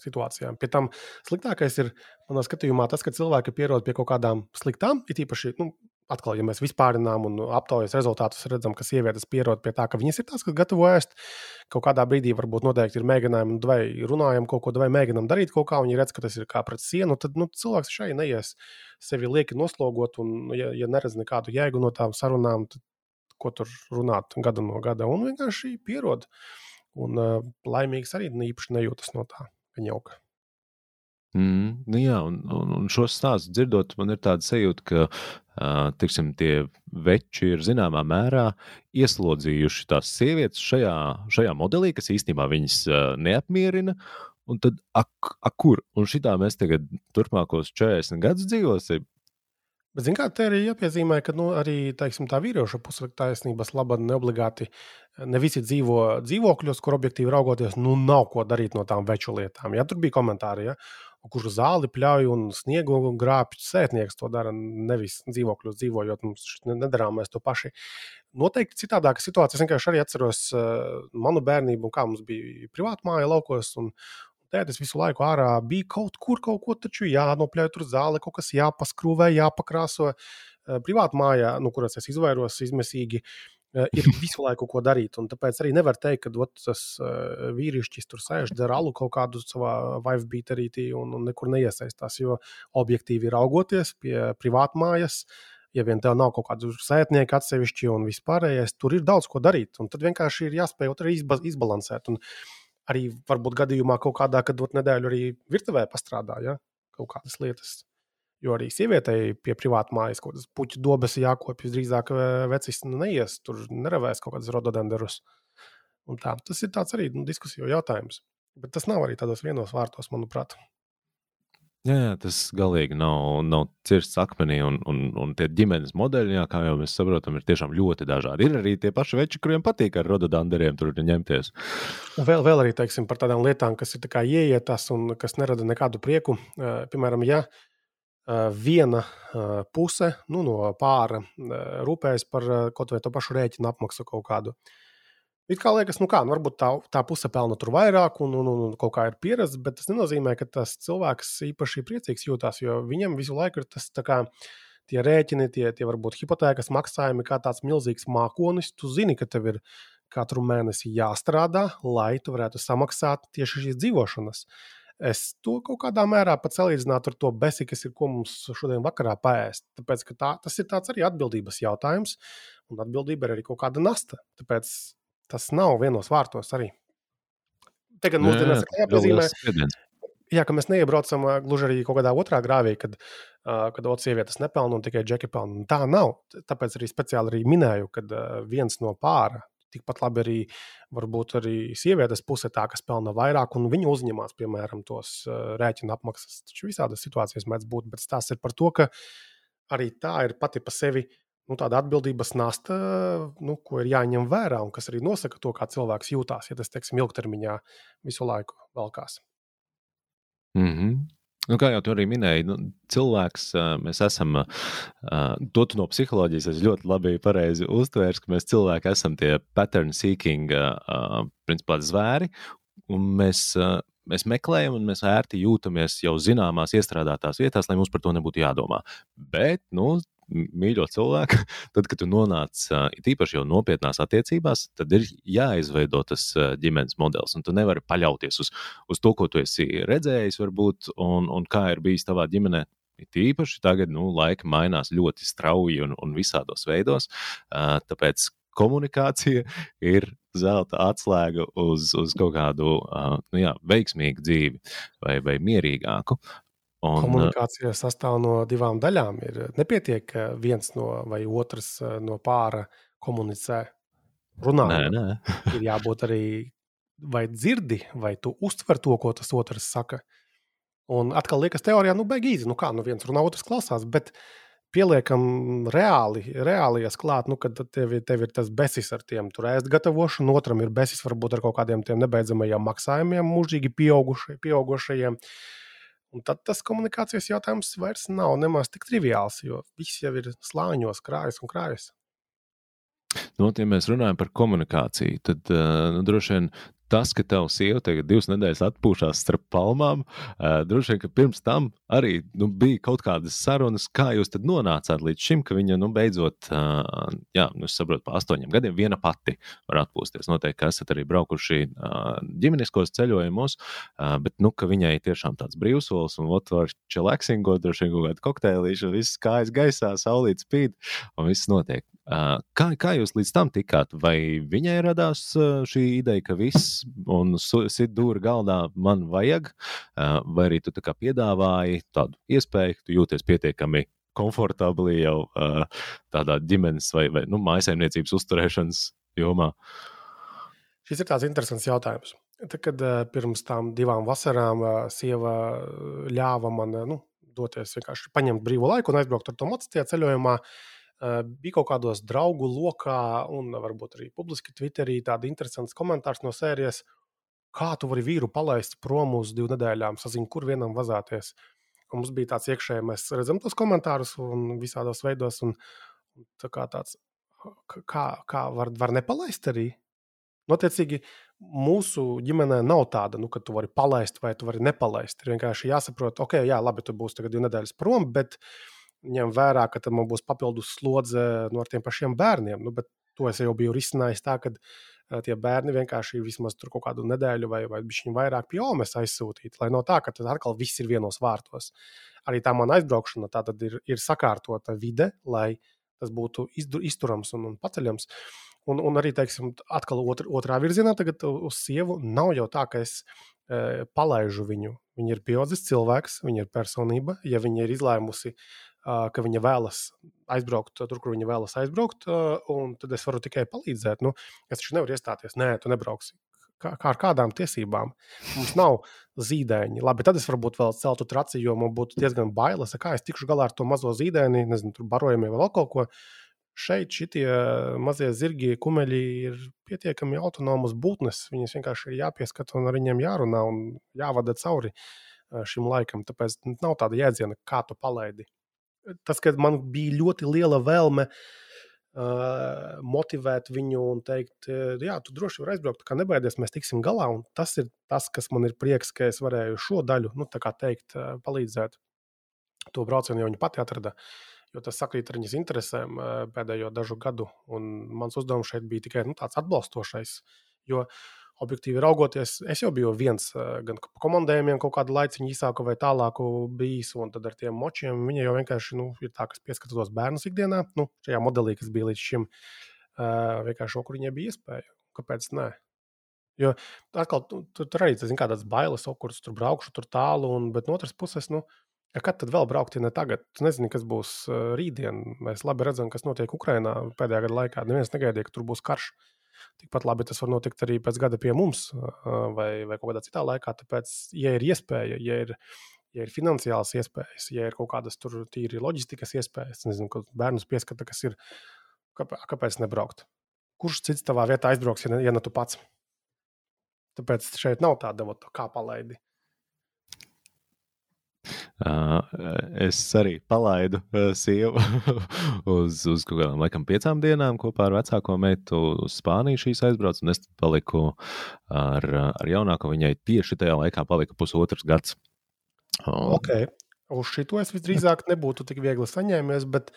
situācijām. Pie tam sliktākais ir, manā skatījumā, tas, ka cilvēki pierod pie kaut kādām sliktām, it īpaši nu, atkal, ja mēs vispārinām un aptaujas rezultātus redzam, ka sievietes pierod pie tā, ka viņas ir tās, kas gatavo ēst. Kaut kādā brīdī varbūt noteikti ir mēģinājumi, vai runājam kaut ko, vai mēģinām darīt kaut kā, un viņi redz, ka tas ir kā pret sienu, tad nu, cilvēks šai neies sevi lieki noslogot, un, nu, ja, ja neredz nekādu jēgu no tām sarunām, tad ko tur runāt gada no gada, un vienkārši pierod. Un uh, laimīgs arī īpaši nejūtas no tā, ka ņauka. Mm, nu jā, un, un, un šo stāstu dzirdot, man ir tāda sajūta, ka uh, tiksim, tie veči ir zināmā mērā ieslodzījuši tās sievietes šajā, šajā modelī, kas īstenībā viņas uh, neapmierina. Un tad, ak, ak, kur? Un šitā mēs tagad turpmākos 40 gadus dzīvosim. Bet, zināmā mērā, te arī jāpiezīmē, ka nu, arī teiksim, tā vīrieša puse taisnība laba neobligāti ne visi dzīvo dzīvokļos, kur objektīvi raugoties, nu nav ko darīt no tām veču lietām. Ja tur bija komentāri, ja? Kurš zāli pļauj un sniegu grābj. Sētnieks to dara, nevis dzīvokļos dzīvojot, mums nedarām mēs to paši. Noteikti citādāka situācija. Es vienkārši arī atceros uh, manu bērnību, kā mums bija privāta māja laukos. Un, Tētis visu laiku ārā bija kaut kur, kaut ko taču jānopļauj, tur zāle, kaut kas jāpaskrūvē, jāpakrāso. Uh, privātā mājā, no nu, kuras es izvairos izmisīgi, ir visu laiku ko darīt. Tāpēc arī nevar teikt, ka ot, tas uh, vīrišķis tur sēž, dara alu kaut kādu savā vibe beaterītī un, un nekur neiesaistās. Jo objektīvi raugoties pie privātmājas, ja vien tev nav kaut kādu sētnieku atsevišķi un vispārējais, tur ir daudz ko darīt. Tad vienkārši ir jāspēj arī izbalansēt. Un arī varbūt gadījumā kaut kādā, kad nedēļu arī virtuvē pastrādā ja? kaut kādas lietas. Jo arī sievietei pie privāta mājas kaut kādas puķu dobas jākopjas. Drīzāk vecis nu, neies, tur neravēs kaut kādas rododenderus. Tas ir arī nu, diskusiju jautājums. Bet tas nav arī tādos vienos vārtos, manuprāt. Jā, jā, tas galīgi nav, nav cirsts akmenī, un, un, un tie ģimenes modeļi, jā, kā jau mēs saprotam, ir tiešām ļoti dažādi. Ir arī tie paši veči, kuriem patīk ar rododanderiem tur ņemties. Un vēl, vēl arī teiksim, par tādām lietām, kas ir ieietas un kas nerada nekādu prieku. Piemēram, ja viena puse nu, no pāra rūpējas par kaut vai to pašu rēķinu apmaksu kaut kādu. It kā liekas, nu kā, nu varbūt tā, tā puse pelna tur vairāk un, un, un kaut kā ir pieredze, bet tas nenozīmē, ka tas cilvēks īpaši priecīgs jūtas, jo viņam visu laiku ir tas tā kā tie rēķini, tie, tie varbūt hipotēkas maksājumi, kā tāds milzīgs mākonis. Tu zini, ka tev ir katru mēnesi jāstrādā, lai tu varētu samaksāt tieši šīs dzīvošanas. Uh, Es to kaut kādā mērā pat salīdzinātu ar to besi, kas ir, ko mums šodien vakarā pēst. Tāpēc, tā, tas ir arī atbildības jautājums, un atbildība ir arī kaut kāda nasta. Tāpēc tas nav vienos vārtos arī. Tagad mums ir jāpiezīmē, jā, ka mēs neiebraucam gluži arī kaut kādā otrā grāvī, kad, uh, kad otrs sievietes nepelna un tikai džeki pelna. Tā nav. Tāpēc arī speciāli arī minēju, ka uh, viens no pāra tikpat labi arī, varbūt arī sievietes puse tā, kas pelna vairāk, un viņi uzņemās, piemēram, tos uh, rēķinu apmaksas. Taču visādas situācijas mēdz būt, bet tas ir par to, ka arī tā ir pati pa sevi. Nu, tāda atbildības nasta, nu, ko ir jāņem vērā, un kas arī nosaka to, kā cilvēks jūtās, ja tas, teiksim, ilgtermiņā visu laiku valkās. Mm -hmm. Nu, kā jau tu arī minēji, nu, cilvēks, mēs esam, to no psiholoģijas es ļoti labi pareizi uztvērs, ka mēs cilvēki esam tie pattern seeking, principā zvēri, un mēs, mēs meklējam un mēs ērti jūtamies jau zināmās iestrādātās vietās, lai mums par to nebūtu jādomā. Bet, nu, mīļo cilvēku, tad, kad tu nonāc īpaši jau nopietnās attiecībās, tad ir jāizveido tas ģimenes modelis. Tu nevari paļauties uz, uz to, ko tu esi redzējis, varbūt, un, un kā ir bijis tavā ģimenē. Tīpaši tagad, nu, laika mainās ļoti strauji un, un visādos veidos. Tāpēc komunikācija ir zelta atslēga uz, uz kaut kādu nu jā, veiksmīgu dzīvi vai, vai mierīgāku. Un, Komunikācija sastāv no divām daļām. Ir nepietiek, ka viens no vai otrs no pāra komunicē, runā. Nē, nē. ir jābūt arī vai dzirdi, vai tu uztver to, ko tas otrs saka. Un atkal liekas, teorijā, nu, beigās, nu kā, nu viens runā, otrs klausās, bet pieliekam reāli, reālijas klāt, nu, kad tev, tev ir tas besis ar tiem tur ēst gatavošanu, otram ir besis varbūt ar kaut kādiem tiem nebeidzamajiem maksājumiem, mūžīgi pieaugušajiem. pieaugušajiem Un tad tas komunikācijas jautājums vairs nav nemaz tik triviāls, jo viss jau ir slāņos, krājas un krājas. Nu, ja mēs runājam par komunikāciju, tad uh, nu, droši vien tas, ka tavs sieva tagad divas nedēļas atpūšās starp palmām, uh, droši vien, ka pirms tam arī nu, bija kaut kādas sarunas, kā jūs nonācāt līdz šim, ka viņa nu, beidzot, uh, jā, nu, es saprotu, pa astoņiem gadiem viena pati var atpūsties. Noteikti, esat arī braukuši uh, ģimeniskos ceļojumos, uh, bet, nu, ka viņai tiešām tāds brīvsolis un ot var čeleksingot, droši vien kaut kādu kokteilīšu, viss kājas gaisā, saulīt spīd un viss notiek. Kā, kā jūs līdz tam tikāt? Vai viņai radās šī ideja, ka viss un sit dūri galdā man vajag, vai arī tu tā piedāvāji tādu iespēju, ka tu jūties pietiekami komfortabli jau tādā ģimenes vai, vai nu, mājasemniecības uzturēšanas jomā? Šis ir tāds interesants jautājums. Tad, kad pirms tam divām vasarām sieva ļāva man nu, doties vienkārši paņemt brīvu laiku un aizbraukt ar to mocītajā ceļojumā, uh, bija kaut kādos draugu lokā, un varbūt arī publiski Twitterī tādi interesanti komentāri no sērijas, kā tu vari vīru palaist prom uz divām nedēļām, sazināties, kur vienam vazāties. Un mums bija tāds iekšēji, mēs redzam tos komentārus un visādos veidos, un, tā kā tāds, kā, kā var, var nepalaist arī. Notiecīgi, mūsu ģimenē nav tāda, nu, ka tu vari palaist vai tu vari nepalaist. Ir vienkārši jāsaprot, ok, jā, labi, tu būsi tagad divu nedēļas prom, bet uh, ņem vērā, ka tam būs papildus slodze no nu, tiem pašiem bērniem. Nu, To es jau biju risinājis tā, ka tie bērni vienkārši vismaz tur kaut kādu nedēļu vai, vai viņa vairāk pie Omas aizsūtīt. Lai no tā, ka tad atkal viss ir vienos vārtos. Arī tā mana aizbraukšana tā tad ir, ir sakārtota vide, lai tas būtu izturams un, un paceļams. Un, un arī, teiksim, atkal otr, otrā virzienā, tagad uz sievu nav jau tā, ka es e, palaižu viņu. Viņa ir pieaudzis cilvēks, viņa ir personība. Ja viņa ir izlēmusi ka viņa vēlas aizbraukt tur, kur viņa vēlas aizbraukt, un tad es varu tikai palīdzēt. Nu, es taču nevaru iestāties, nē, tu nebrauksi. Kā, kā ar kādām tiesībām? Mums nav zīdaiņi. Labi, tad es varbūt vēl celtu traci, jo man būtu diezgan bailes, kā es tikšu galā ar to mazo zīdaini, nezinu, tur barojumiem vai vēl kaut ko. Šeit šie mazie zirgi, kumeļi ir pietiekami autonomas būtnes. Viņas vienkārši ir jāpieskata un ar viņiem jārunā un jāvada cauri šim laikam. Tāpēc nav tāda jēdziena, kā tu palaidi tas, ka man bija ļoti liela vēlme uh, motivēt viņu un teikt, jā, tu droši vari aizbraukt, kā nebaidies, mēs tiksim galā. Un tas ir tas, kas man ir prieks, ka es varēju šo daļu, nu, tā kā teikt, palīdzēt. To braucienu jau viņa pati atrada. Jo tas sakrīt ar viņas interesēm pēdējo dažu gadu. Un mans uzdevums šeit bija tikai nu, tāds atbalstošais. Jo uh, objektīvi raugoties, es jau biju viens gan komandējumiem, kaut kādu laiciņu īsāku vai tālāku bijis, un tad ar tiem močiem viņa jau vienkārši nu, ir tā, kas pieskatos bērnus ikdienā, nu, šajā modelī, kas bija līdz šim, vienkārši kur viņai bija iespēja. Kāpēc ne? Jo atkal tu, tu, tur arī ir kādas bailes, o, kuras tur braukšu tur tālu, un, bet no otras puses, nu, ja kad tad vēl braukt, ja ne tagad? Tu nezini, kas būs rītdien. Mēs labi redzam, kas notiek Ukrajinā pēdējā gada laikā. Neviens negaidīja, ka tur būs karš. Uh, Tikpat labi tas var notikt arī pēc gada pie mums vai, vai kādā citā laikā. Tāpēc, ja ir iespēja, ja ir, ja ir finansiāls iespējas, ja ir kaut kādas tur tīri loģistikas iespējas, nezinu, kad bērnus pieskata, kas ir, kāpēc nebraukt? Kurš cits tavā vietā aizbrauks, ja ne, ja ne tu pats? Tāpēc šeit nav tāda, kā palaidi. Uh, es arī palaidu uh, sievu uz, uz kaut kādām laikam, piecām dienām kopā ar vecāko meitu uz Spāniju. Šīs aizbraucu, un es paliku ar, ar jaunāko. Viņai tieši tajā laikā palika pusotrs gads. Um, okay. Uz šito es visdrīzāk nebūtu tik viegli saņēmies, bet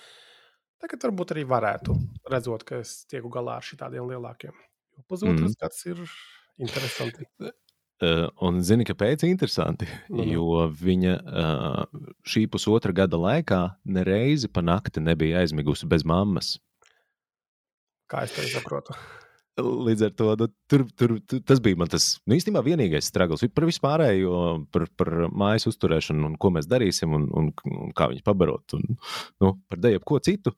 tagad varbūt arī varētu, redzot, ka es tieku galā ar šādiem lielākiem. Jo pusotrs mm. gads ir interesanti. Uh, un zini, kāpēc interesanti? Mm. Jo viņa uh, šī pusotra gada laikā nereizi pa nakti nebija aizmigusi bez mammas. Kā es to saprotu? Līdz ar to nu, tur, tur, tur, tas bija man tas nu, īstenībā vienīgais stragls. Par vispārējo, par, par mājas uzturēšanu, un ko mēs darīsim, un, un, un kā viņus pabarot. Un, nu, par dēļ ko citu.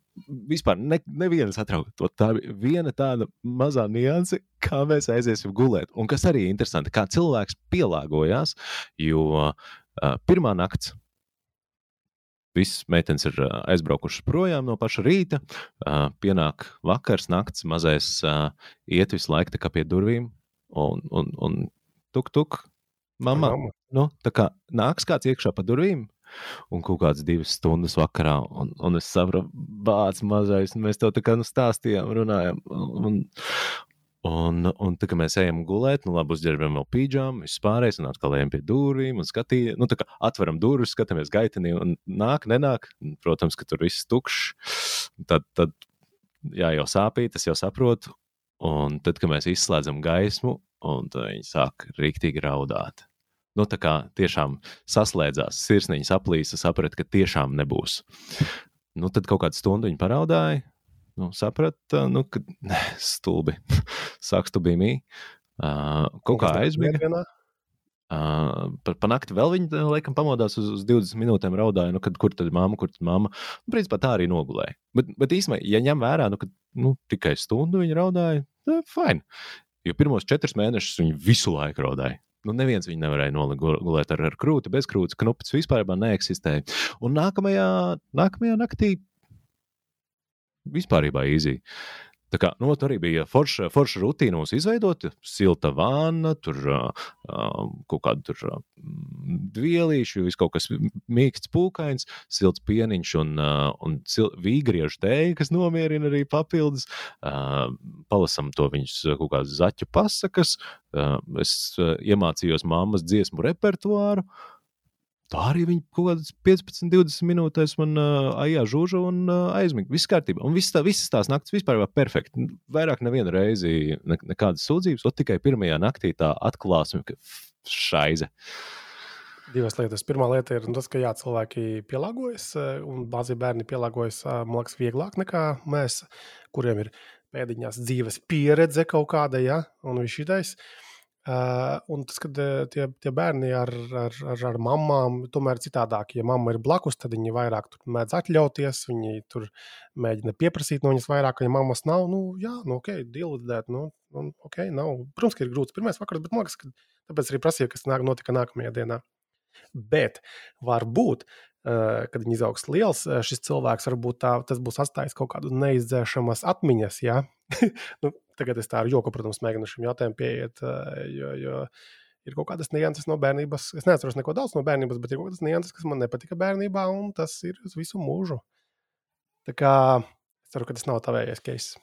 Vispār ne, nevienas atraugt. Tā bija viena tāda mazā nianse, kā mēs aiziesim gulēt. Un kas arī ir interesanti, kā cilvēks pielāgojās. Jo uh, pirmā nakts Visas meitenes ir aizbraukušas projām no paša rīta. Pienāk vakars, nakts, mazais iet visu laiku pie durvīm un, un, un tuk, tuk. Mamma, nu, tā kā nāks kāds iekšā pa durvīm, un kaut kādas divas stundas vakarā, un, un es saprotu, bācis mazais, un mēs to tā kā nu stāstījām, runājām. Un, Un, un tā kā mēs ejam gulēt, nu labi, uzģērbjam vēl pīdžām, viss pārējais, un atkal ejam pie durvīm un skatījamies. Nu, tā kā atveram durvis, skatāmies gaitenī, un nāk, nenāk. Protams, ka tur viss tukšs. Tad, tad jā, jau sāpīgi, tas jau saprotu. Un tad, kad mēs izslēdzam gaismu, viņi sāk rīktīgi raudāt. Nu, tā kā tiešām saslēdzās, sirsniņas aplīsa, saprata, ka tiešām nebūs. Nu, tad kaut kādu stundu viņi paraudāja, nu, saprata, nu, ka stulbi. Sāks tu bija mī. Uh, kaut kā aizmiega. Uh, par pa nakti vēl viņa, laikam, pamodās uz, uz 20 minūtēm, raudāja, nu, kad, kur tad mamma, kur tad mamma. Nu, principā tā arī nogulēja. Bet, bet īstenībā, ja ņem vērā, nu, ka nu, tikai stundu viņa raudāja, tad fine. Jo pirmos četrus mēnešus viņa visu laiku raudāja. Nu, neviens viņu nevarēja nogulēt ar, ar krūti, bez krūtis, knupis vispār neeksistēja. Un nākamajā, nākamajā naktī vispār īzī. Tā kā, nu, tur arī bija forša, forša rutīna mums izveidota, silta vāna, tur uh, kaut kāda tur uh, dvielīša, viss kaut kas mīksts, pūkains, silts pieniņš un, uh, un vīgriežu dēļ, kas nomierina arī papildus. Uh, palasam to viņus kaut kādas zaķu pasakas. Uh, es uh, iemācījos mammas dziesmu repertuāru. Tā arī viņi kaut kādas 15, 20 minūtēs man uh, aijā žūža un uh, aizmigt. Viss kārtībā. Un viss tā, visas tās naktis vispār bija perfekti. Vairāk nevienu reizi ne, nekādas sūdzības, un tikai pirmajā naktī tā atklāsme, ka šaize. Divas lietas. Pirmā lieta ir tas, ka jā, cilvēki pielāgojas, un mazi bērni pielāgojas, man liekas, vieglāk nekā mēs, kuriem ir pēdiņās dzīves pieredze kaut kāda, ja, un viss šitais. Uh, Uh, un tas, kad tie, tie bērni ar, ar, ar, ar mamām, tomēr citādāk, ja mamma ir blakus, tad viņi vairāk mēdz atļauties, viņi tur mēģina pieprasīt no viņas vairāk, ja mammas nav, nu, jā, nu, ok, dilidēt, nu, nu, ok, nav. Protams, ka ir grūts pirmais vakars, bet man liekas, ka tāpēc arī prasīja, kas nāk, notika nākamajā dienā. Bet varbūt, uh, kad viņi izaugs liels, šis cilvēks varbūt tā, tas būs atstājis kaut kādu neizdzēšamas atmiņas, ja? nu, tagad es tā ar joku, protams, mēģinu šim jautājumam pieiet, jo, jo ir kaut kādas nianses no bērnības. Es neatceros neko daudz no bērnības, bet ir kaut kādas nianses, kas man nepatika bērnībā, un tas ir uz visu mūžu. Tā kā es ceru, ka tas nav tavējais case.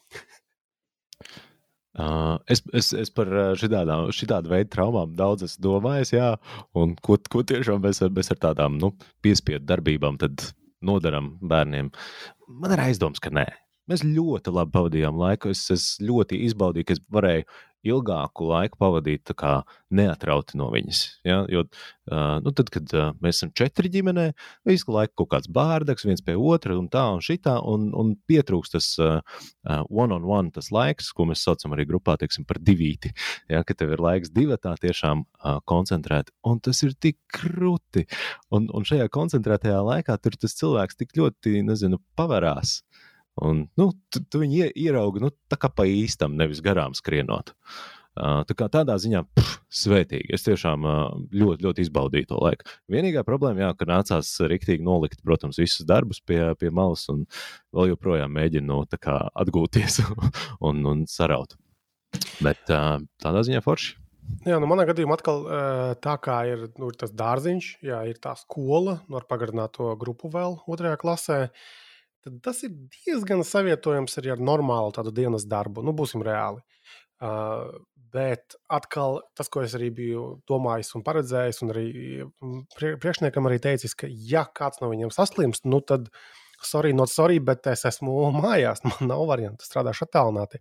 Uh, es, es, es par šādu veidu traumām daudz esmu domājis, jā, un ko, ko tiešām mēs, mēs ar tādām nu, piespiedu darbībām nodaram bērniem. Man ir aizdoms, ka nē. Mēs ļoti labi pavadījām laiku. Es, es ļoti izbaudīju, ka es varēju ilgāku laiku pavadīt kā, neatrauti no viņas. Ja? Jo, uh, nu, tad, kad uh, mēs esam četri ģimenē, visu laiku kaut kāds bārdaks, viens pie otra, un tā un šitā, un, un pietrūkst tas uh, one-on-one, -on -one, tas laiks, ko mēs saucam arī grupā, teiksim, par divīti. Ja? Kad tev ir laiks divatā tiešām uh, koncentrēt, un tas ir tik krūti. Un, un šajā koncentrētajā laikā tur tas cilvēks tik ļoti, nezinu, pavarās. Un, nu, tu, tu viņu ieraugi nu, tā kā pa īstam, nevis garām skrienot. Uh, tā kā tādā ziņā pff, svētīgi. Es tiešām uh, ļoti, ļoti izbaudīju to laiku. Vienīgā problēma, jā, ka nācās rīktīgi nolikt, protams, visus darbus pie, pie malas un vēl joprojām mēģinu nu, atgūties un, un saraut. Bet uh, tādā ziņā forši. Jā, nu manā gadījumā atkal tā kā ir nu, tas dārziņš, jā, ir tā skola, nu, ar pagarināto grupu vēl otrajā klasē. Uh, tad tas ir diezgan savietojams arī ar normālu tādu dienas darbu. Nu, būsim reāli. Uh, bet atkal tas, ko es arī biju domājis un paredzējis, un arī priekšniekam arī teicis, ka, ja kāds no viņiem saslimst, nu tad, sorry, not sorry, bet es esmu mājās, man nav variantu, strādāšu attālināti.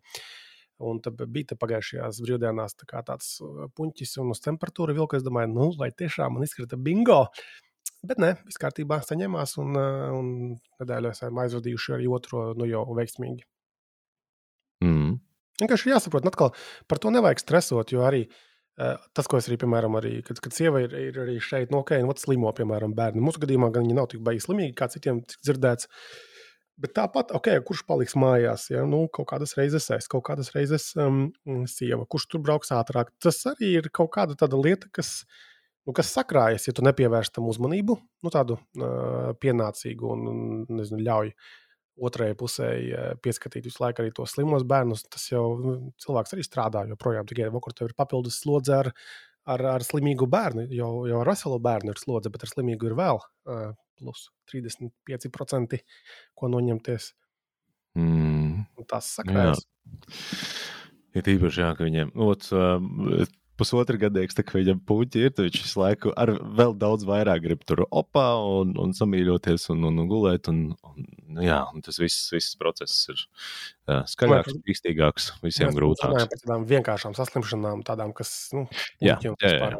Un tad bija tā pagājušajās brīvdienās tā tāds puņķis un uz temperatūru vilka. Es domāju, nu, vai tiešām man izkrita bingo. Uh, Bet nē, viss kārtībā saņēmās, un, eh, un nedēļā esam aizvadījuši arī otro nu, jau veiksmīgi. Mm. Vienkārši jāsaprot, atkal par to nevajag stresot, jo arī uh, tas, ko es arī, piemēram, arī, kad, kad sieva ir, ir arī šeit, no nu, ok, nu, slimo, piemēram, bērni. Mūsu gadījumā gan viņi nav tik baigi slimīgi, kā citiem dzirdēts. Bet tāpat, ok, kurš paliks mājās? Ja? Nu, kaut kādas reizes es, kaut kādas reizes um, sieva, kurš tur brauks ātrāk. Tas arī ir kaut kāda lieta, kas uh, nu, kas sakrājas, ja tu nepievērsi tam uzmanību, nu, tādu uh, pienācīgu un, un nezinu, ļauj otrajai pusē pieskatīt visu laiku arī tos slimos bērnus. Tas jau nu, cilvēks arī strādā joprojām. Tikai vakarā tev ir papildus slodze ar, ar, ar slimīgu bērnu. Jau, jau ar veselu bērnu ir slodze, bet ar slimīgu ir vēl uh, plus 35%, ko noņemties. Mm. Un tas sakrājas. Ir ja īpaši, jā, ka viņiem ot, pusotra gadīgs, tā kā viņam puķi ir, viņš visu laiku ar vēl daudz vairāk grib tur opā un, un samīļoties un, un, un gulēt. Un, un, nu jā, un tas viss, viss process ir uh, skaļāks, īstīgāks, visiem grūtāks. Par tādām vienkāršām saslimšanām, tādām, kas, nu, jā, jā, jā.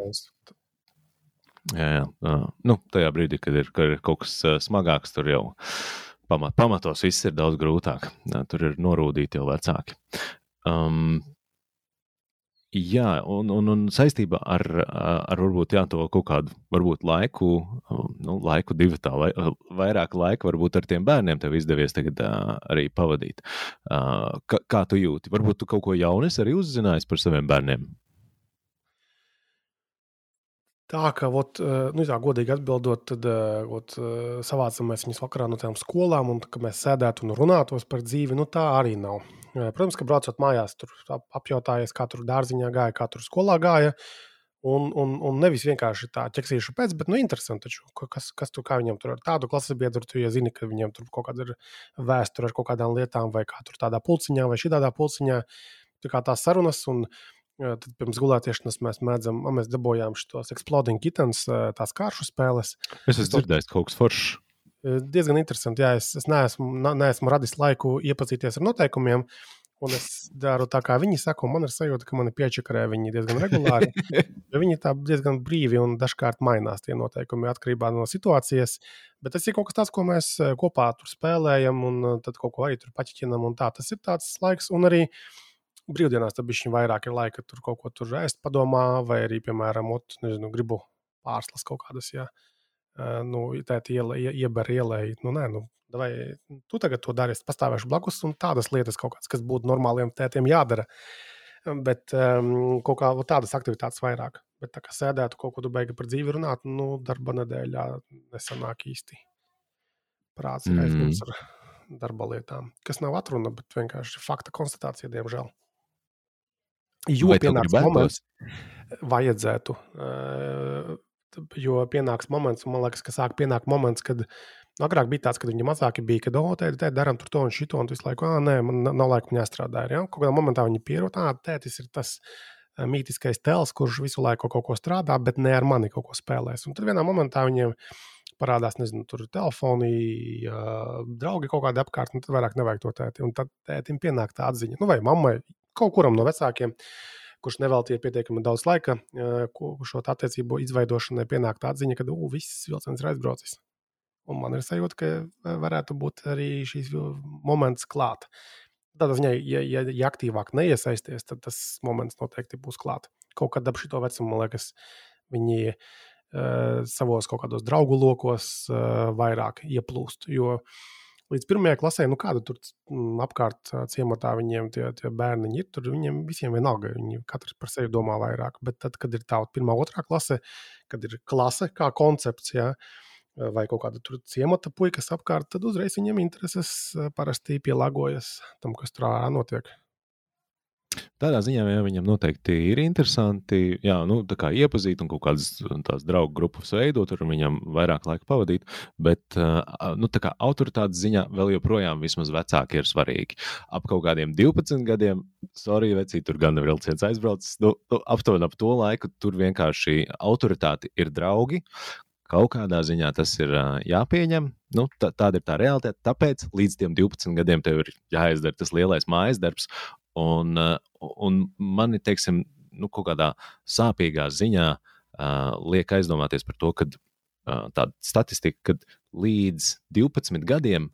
Jā, jā. Uh, nu, tajā brīdī, kad ir, kad ir kaut kas uh, smagāks, tur jau pamat, pamatos viss ir daudz grūtāk. Uh, tur ir norūdīti jau vecāki. Um, Jā, un, un, un saistībā ar, ar varbūt jā, to kaut kādu varbūt laiku, nu, laiku divu tā, vai, vairāk laika varbūt ar tiem bērniem tev izdevies tagad arī pavadīt. Kā, kā tu jūti? Varbūt tu kaut ko jaunu arī uzzinājis par saviem bērniem? Tā kā, ot, nu, tā godīgi atbildot, tad ot, savācam mēs viņus vakarā no tām skolām, un kad mēs sēdētu un runātos par dzīvi, nu tā arī nav. Protams, ka braucot mājās, tur apjautājies, kā tur dārziņā gāja, kā tur skolā gāja. Un, un, un nevis vienkārši tā ķeksīšu pēc, bet, nu, interesanti, taču, kas, kas tur, kā viņam tur ar tādu klases biedru, tu ja zini, ka viņam tur kaut kāda ir vēsture ar kaut kādām lietām, vai kā tur tādā pulciņā, vai šī tādā pulciņā. Tā kā tās sarunas, un, Tad pirms gulētiešanas mēs mēdzam, mēs dabūjām šos exploding kittens, tās kāršu spēles. Es esmu dzirdējis kaut kas foršs. Diezgan interesanti. Jā, es, es neesmu, neesmu radis laiku iepazīties ar noteikumiem, un es daru tā, kā viņi saka. Man ir sajūta, ka mani piečakarē viņi diezgan regulāri. viņi tā diezgan brīvi un dažkārt mainās tie noteikumi atkarībā no situācijas. Bet tas ir kaut kas tāds, ko mēs kopā tur spēlējam, un tad kaut ko arī tur paķinām. Tas ir tāds laiks, un arī brīvdienās tam bija vairāk laika, tur kaut ko tur ēst, padomā, vai arī, piemēram, ot, nezinu, gribu pārslas kaut kādas. Ja. Uh, nu, tā ir iela, ie, ieber ielai. Nu, nē, nu, vai tu tagad to dari, es pastāvēšu blakus, un tādas lietas, kādas, kas būtu normāliem tētiem jādara. Bet um, kaut kā tādas aktivitātes vairāk. Bet tā kā sēdētu kaut ko beigi par dzīvi runāt, nu, darba nedēļā nesanāk īsti. Prāts mm. ar darba lietām, kas nav atruna, bet vienkārši fakta konstatācija, diemžēl. Jo pienāks moments, vajadzētu. Jo pienāks moments, man liekas, ka sāk pienākt moments, kad nu, agrāk bija tāds, kad viņi mazāki bija, kad, oh, tēti, tēti, darām tur to un šito, un visu laiku, ah, nē, man nav laika viņā strādāt. Ja? Kaut kādā momentā viņi pierod, ah, tētis ir tas mītiskais tēls, kurš visu laiku kaut ko strādā, bet ne ar mani kaut ko spēlēs. Un tad vienā momentā viņiem parādās, nezinu, tur telefoni, uh, draugi kaut kādi apkārt, un tad vairāk nevajag to tēti. Un tad tētim pienāk tā atziņa, nu, vai mammai, kaut kuram no vecākiem, kurš neveltīja pietiekami daudz laika šo attiecību izveidošanai, pienāk tā atziņa, ka viss vilciens ir aizbraucis. Un man ir sajūta, ka varētu būt arī šīs moments klāt. Tādā ziņā, ja, ja, ja aktīvāk neiesaisties, tad tas moments noteikti būs klāt. Kaut kad ap šo vecumu, man liekas, viņi uh, savos kaut kādos draugu lokos uh, vairāk ieplūst. Jo uh, līdz pirmajai klasē, nu kāda tur mm, apkārt ciematā viņiem tie, tie bērni ir, tur viņiem visiem vienalga, viņi katrs par sevi domā vairāk. Bet tad, kad ir tā pirmā, otrā klase, kad ir klase kā koncepts, ja, vai kaut kāda tur ciemata puikas apkārt, tad uzreiz viņiem intereses parasti pielāgojas tam, kas tur notiek. Tādā ziņā jā, viņam noteikti ir interesanti jā, nu, iepazīt un kaut kādas tādas draugu grupas veidot, un viņam vairāk laika pavadīt. Bet nu, autoritātes ziņā vēl joprojām vismaz vecāki ir svarīgi. Ap kaut kādiem 12 gadiem, sorry, vecī, tur gan vilciens aizbraucis, nu, nu, aptuveni ap to laiku tur vienkārši autoritāti ir draugi. Kaut kādā ziņā tas ir uh, jāpieņem. Nu, tā, tāda ir tā realitāte. Tāpēc līdz 12 gadiem tev ir jāizdara tas lielais mājas darbs, Un, eh, un man ir, teiksim, nu, kaut kādā sāpīgā ziņā uh, liek aizdomāties par to, ka uh, tāda statistika, ka līdz 12 gadiem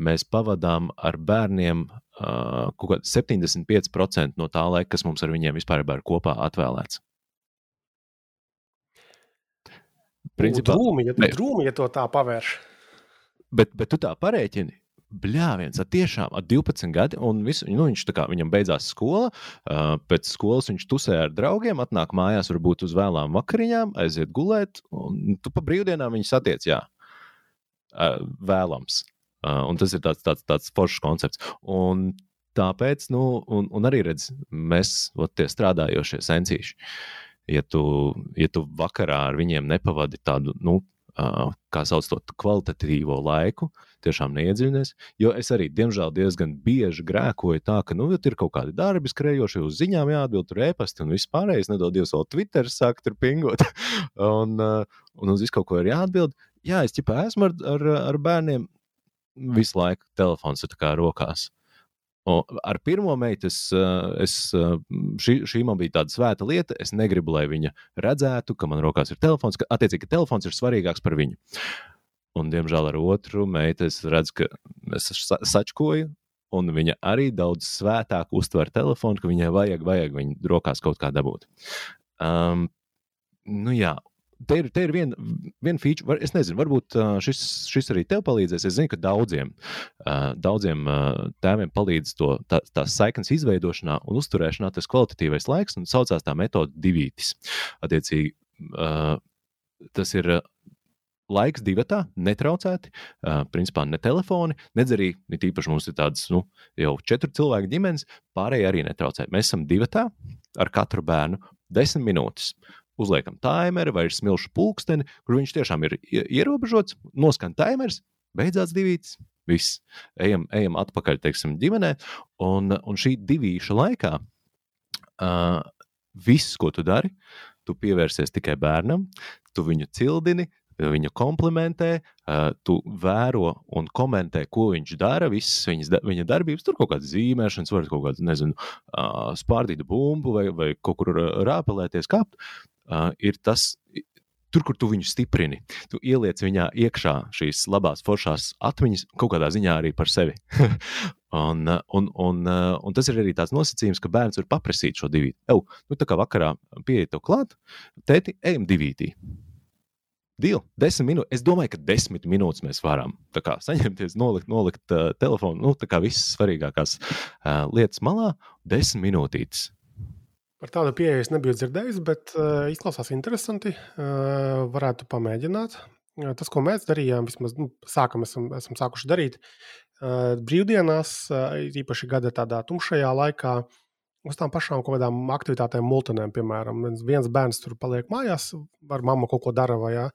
mēs pavadām ar bērniem uh, kaut kādā 75% no tā laika, kas mums ar viņiem vispār ir kopā atvēlēts. Principā, drūmi, ja, drūmi, ja to tā pavērš. Bet, bet tu tā parēķini, Bļāviens, tiešām ar 12 gadiem, un visu, nu, viņš kā viņam beidzās skola. Uh, pēc skolas viņš tusē ar draugiem, atnāk mājās, varbūt uz vēlām vakariņām, aiziet gulēt. Un tu pa brīvdienām viņu satiec, jā, uh, vēlams. Uh, un tas ir tāds, tāds, tāds foršs koncepts. Un tāpēc, nu, un, un arī redz, mēs, ot, tie strādājošie sensīši, ja tu, ja tu vakarā ar viņiem nepavadi tādu, nu, kā sauc to kvalitatīvo laiku, tiešām neiedziļinies. Jo es arī, diemžēl, diezgan bieži grēkoju tā, ka, nu, ir kaut kādi darbi skrējoši, uz ziņām jāatbild, tur ēpasti un viss pārējais, nedod Dievs, vēl Twitter sāk tur pingot, un, un uz visu kaut ko ir jāatbild. Jā, es ķipā esmu ar, ar, ar bērniem, visu laiku telefons ir kā rokās. Un ar pirmo meitu es, es, šī, šī man bija tāda svēta lieta. Es negribu, lai viņa redzētu, ka man rokās ir telefons, ka attiecīgi ka telefons ir svarīgāks par viņu. Un, diemžēl ar otru meitu es redzu, ka es sačkoju, un viņa arī daudz svētāk uztver telefonu, ka viņai vajag, vajag viņu rokās kaut kā dabūt. Um, nu jā, te ir, te ir viena vien feature, var, es nezinu, varbūt šis, šis arī tev palīdzēs. Es zinu, ka daudziem, daudziem tēviem palīdz to, tā, tās saiknes izveidošanā un uzturēšanā tas kvalitatīvais laiks, un saucās tā metode divītis. Attiecīgi, tas ir laiks divatā, netraucēti, uh, principā ne telefoni, nedz arī, it īpaši mums ir tādas, nu, jau četru cilvēku ģimenes, pārējie arī netraucē. Mēs esam divatā ar katru bērnu desmit minūtes uzliekam timeri vai smilšu pulksteni, kur viņš tiešām ir ierobežots, noskan timeris, beidzās divītas. Viss. Ejam, ejam atpakaļ, teiksim, ģimenē. Un, un šī divīša laikā uh, viss, ko tu dari, tu pievērsies tikai bērnam, tu viņu cildini, viņu komplimentē, tu vēro un komentē, ko viņš dara, visas viņas, viņa darbības, tur kaut kādas zīmēšanas, var kaut kādu, nezinu, spārdīt bumbu vai, vai kaut kur rāpelēties, kāpt. Ir tas, tur, kur tu viņu stiprini, tu ieliec viņā iekšā šīs labās, foršās atmiņas, kaut kādā ziņā arī par sevi. un, un, un, un tas ir arī tāds nosacījums, ka bērns var paprasīt šo divīti. Ew, nu tā kā vakarā pieiet to klāt, tēti, ejam divītī. Deal, desmit minūtes. Es domāju, ka desmit minūtes mēs varam kā, saņemties, nolikt, nolikt uh, telefonu, nu, tā kā visas svarīgākās uh, lietas malā, desmit minūtītes. Par tādu pieeju es nebiju dzirdējis, bet uh, izklausās interesanti. Uh, varētu pamēģināt. Uh, tas, ko mēs darījām, vismaz nu, sākam, esam, esam sākuši darīt uh, brīvdienās, uh, īpaši gada tādā tumšajā laikā. Uh, uz tām pašām kaut kādām aktivitātēm, multinēm, piemēram. Viens bērns tur paliek mājās, ar mammu kaut ko dara, vai jā.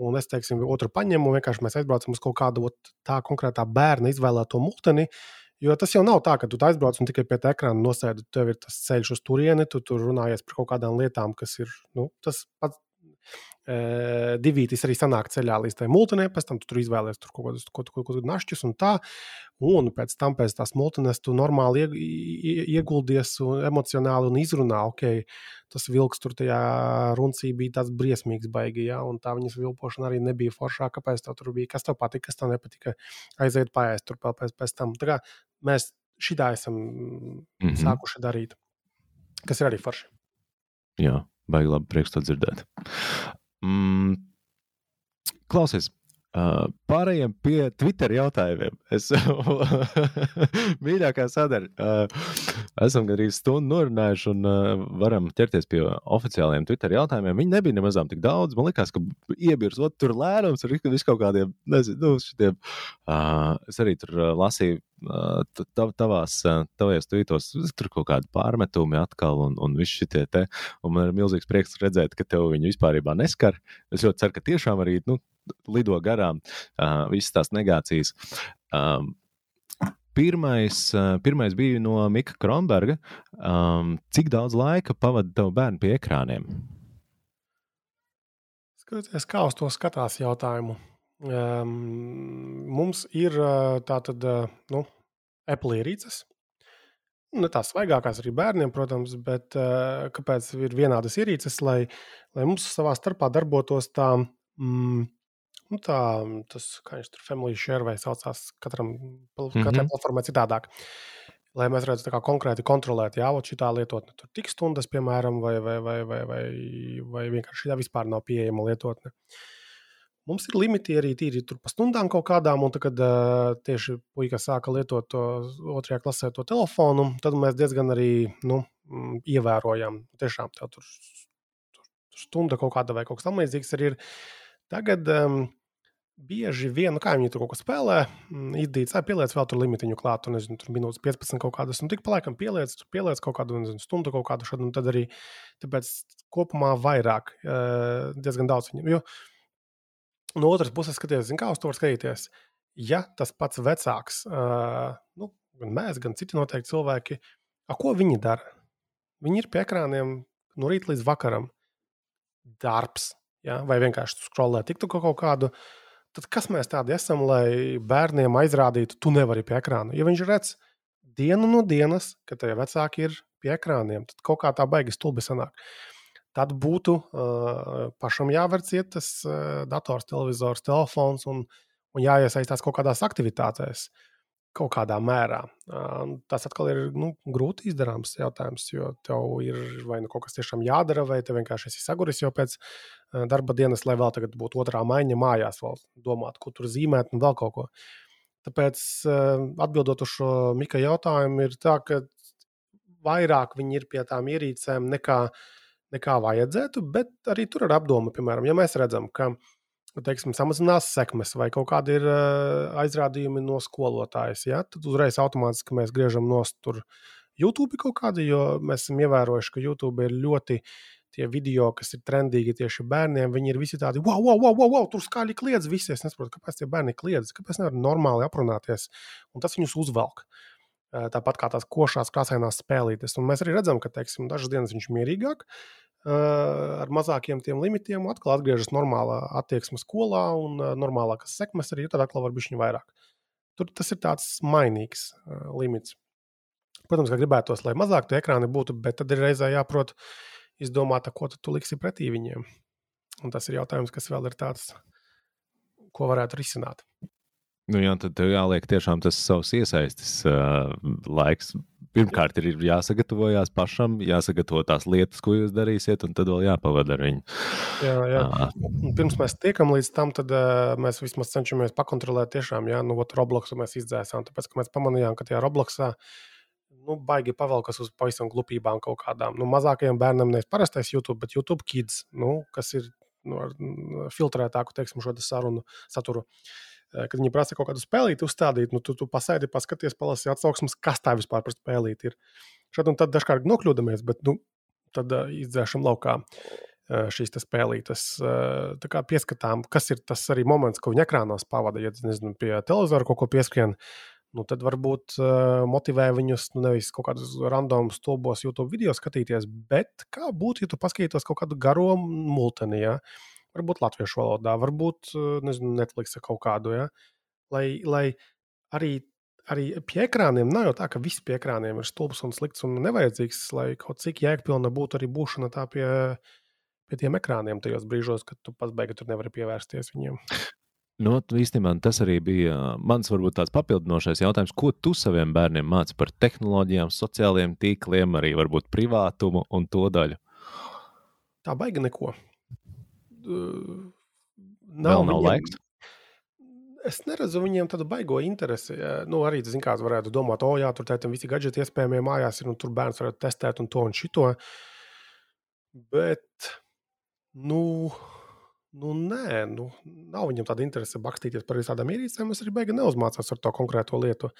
Un es teiksim, otru paņemu, un vienkārši mēs aizbraucam uz kaut kādu tā konkrētā bērna izvēlēto multeni. Jo tas jau nav tā, ka tu aizbrauc un tikai pie tā ekrāna nosēdi. Tev ir tas ceļš uz turieni, tu tur runājies par kaut kādām lietām, kas ir nu, tas pats divītis arī sanāk ceļā līdz tai multinē, pēc tam tu tur izvēlējies kaut kādus ko, ko, ko, našķus un tā. Un pēc tam pēc tās multines tu normāli ieguldies un emocionāli un izrunā, ok, tas vilks tur tajā runcī bija tāds briesmīgs baigi, ja, un tā viņas vilpošana arī nebija foršā, kāpēc tev tur bija, kas tev patika, kas tev nepatika, aiziet paēst tur pēc, pēc tam. Tā kā mēs šitā esam mm -hmm. sākuši darīt, kas ir arī forši. Jā, baigi labi prieks to dzirdēt. Mm, klausies, Uh, pārējiem pie Twitter jautājumiem. Es mīļākā sadaļa. Uh, esam gandrīz stundu norunājuši un uh, varam ķerties pie oficiālajiem Twitter jautājumiem. Viņi nebija nemaz tik daudz. Man liekas, ka iebirs ot, tur lēnums ar visu kaut kādiem, nezinu, nu, šitiem. Uh, es arī tur lasīju tavās, tavajos tvītos, tur kaut kādi pārmetumi atkal, un, un viss šitie te. Un man ir milzīgs prieks redzēt, ka tev viņi vispār neskar. Es ļoti ceru, ka tiešām arī nu, lido garām uh, visas tās negācijas. Um, Pirmais, pirmais bija no Mika Kronberga. Um, cik daudz laika pavadīja tev bērni pie ekrāniem? Skaties, kā uz to skatās jautājumu. Um, mums ir tātad, nu, Apple ierīces. Ne tās svaigākās arī bērniem, protams, bet uh, kāpēc ir vienādas ierīces, lai, lai mums savā starpā darbotos tā, mm, nu tā tas, kā viņš tur Family Share vai saucās, katram, katrai mm -hmm. platformai citādāk. Lai mēs varētu konkrēti kontrolēt, jā, šī tā lietotne tur tik stundas, piemēram, vai, vai, vai, vai, vai, vai vienkārši tā vispār nav pieejama lietotne. Uh, Mums ir limiti arī tīri pa stundām kaut kādām, un tad, kad uh, tieši puika sāka lietot to otrajā klasē to telefonu, tad mēs diezgan arī nu, ievērojam. Tiešām tā tur, tur, tur stunda kaut kāda vai kaut kas tamlīdzīgs arī ir. Tagad um, bieži vien, nu, kā viņi tur kaut ko spēlē, izdīts, pieliec vēl tur limitiņu klāt, un nezinu, tur minūtes 15 kaut kādas, un tik pa laikam pieliec, pieliec kaut kādu nezinu, stundu kaut kādu šādu, un tad arī tāpēc kopumā vairāk, uh, diezgan daudz viņu. Jo, no otras puses, skaties, kā uz to var skatīties. Ja tas pats vecāks, uh, nu, gan mēs, gan citi noteikti cilvēki, a, ko viņi dara? Viņi ir pie ekrāniem no rīta līdz vakaram. Darbs, ja? vai vienkārši skrolē tiktu kaut kādu. Tad kas mēs tādi esam, lai bērniem aizrādītu, tu nevari pie ekrāna? Ja viņš redz dienu no dienas, ka tie vecāki ir pie ekrāniem, tad kaut kā tā baigas stulbi sanāk. Uh, tad būtu uh, pašam jāver ciet tas uh, dators, televizors, telefons un, un jāiesaistās kaut kādās aktivitātēs. Kaut kādā mērā. Uh, tas atkal ir nu, grūti izdarāms jautājums, jo tev ir vai nu kaut kas tiešām jādara, vai te vienkārši esi saguris jau pēc uh, darba dienas, lai vēl tagad būtu otrā maiņa mājās, vēl domāt, ko tur zīmēt un vēl kaut ko. Tāpēc, uh, atbildot uz šo Mika jautājumu, ir tā, ka vairāk viņi ir pie tām ierīcēm nekā uh, nekā vajadzētu, bet arī tur ir apdoma, piemēram, ja mēs redzam, ka teiksim, samazinās sekmes vai kaut kādi ir aizrādījumi no skolotājas, ja, tad uzreiz automātiski mēs griežam nost tur YouTube kaut kādu, jo mēs esam ievērojuši, ka YouTube ir ļoti tie video, kas ir trendīgi tieši bērniem, viņi ir visi tādi, wow, wow, wow, wow, wow tur skaļi kliedz visi. Es nesaprotu, kāpēc tie bērni kliedz, kāpēc nevar normāli aprunāties, un tas viņus uzvelk. Tāpat kā tās košās, krāsainās spēlītes. Un mēs arī redzam, ka teiksim, dažas dienas viņš ir mierīgāk, ar mazākiem tiem limitiem, atkal atgriežas normālā attieksme skolā un normālākas sekmes arī, tad atkal var būt viņa vairāk. Tur tas ir tāds mainīgs limits. Protams, ka gribētos, lai mazāk tie ekrāni būtu, bet tad ir reizē jāprot izdomāt, ko tu liksi pretī viņiem. Un tas ir jautājums, kas vēl ir tāds, ko varētu risināt. Nu, jā, tad tev jāliek tiešām tas savs iesaistis uh, laiks. Pirmkārt, ir jāsagatavojas pašam, jāsagatavo tās lietas, ko jūs darīsiet, un tad vēl jāpavada ar viņu. Jā, jā. Uh. Pirms mēs tiekam līdz tam, tad uh, mēs vismaz cenšamies pakontrolēt, tiešām, jā, nu, Robloxu mēs izdzēsām. Tāpēc, ka mēs pamanījām, ka tajā Robloxā nu, baigi pavelkas uz pavisam glupībām kaut kādām. Nu, mazākajiem bērnam nevis parastais YouTube, bet YouTube kids, nu, kas ir nu, ar filtrētāku, teiksim, šo sarunu saturu. Uh, kad viņi prasa kaut kādu spēlīti uzstādīt, nu, tu, tu pasēdi, paskaties, palasi atsauksmes, kas tā vispār par spēlīti ir. Šad un tad dažkārt nokļūdamies, bet nu, tad uh, izdzēšam laukā šīs spēlītes. Kā pieskatām, kas ir tas arī moments, ko viņi ekrānos pavada. Ja nezinu, pie televizora kaut ko pieskrien, nu, tad varbūt motivē viņus nu, nevis kaut kādus randomus stulbos YouTube video skatīties, bet kā būtu, ja tu paskatītos kaut kādu garo multeni. Ja? Varbūt latviešu valodā, varbūt eh, nezinu, Netflix kaut kādu. Ja? Lai, lai arī, arī pie ekrāniem nav jau tā, ka viss pie ekrāniem ir stulbs un slikts un nevajadzīgs, lai kaut cik jēgpilna būtu arī būšana tā pie, pie tiem ekrāniem tajos brīžos, kad tu pats beigās tur nevari pievērsties viņiem. Nu, īstenībā tas arī bija mans varbūt tāds papildinošais jautājums, ko tu saviem bērniem māci par tehnoloģijām, sociālajiem tīkliem, arī varbūt privātumu un to daļu? Tā baigi neko nav, nav viņiem, laiks. Es neredzu viņiem tādu baigo interesi. Nu, arī tas, kāds varētu domāt, o, jā, tur tētim visi gadgeti iespējamie mājās ir, un tur bērns varētu testēt un to un šito. Bet, nu, nu nē, nu, nav viņam tāda interese bakstīties par visādām ierīcēm. Es arī beigās neuzmācos ar to konkrēto lietu.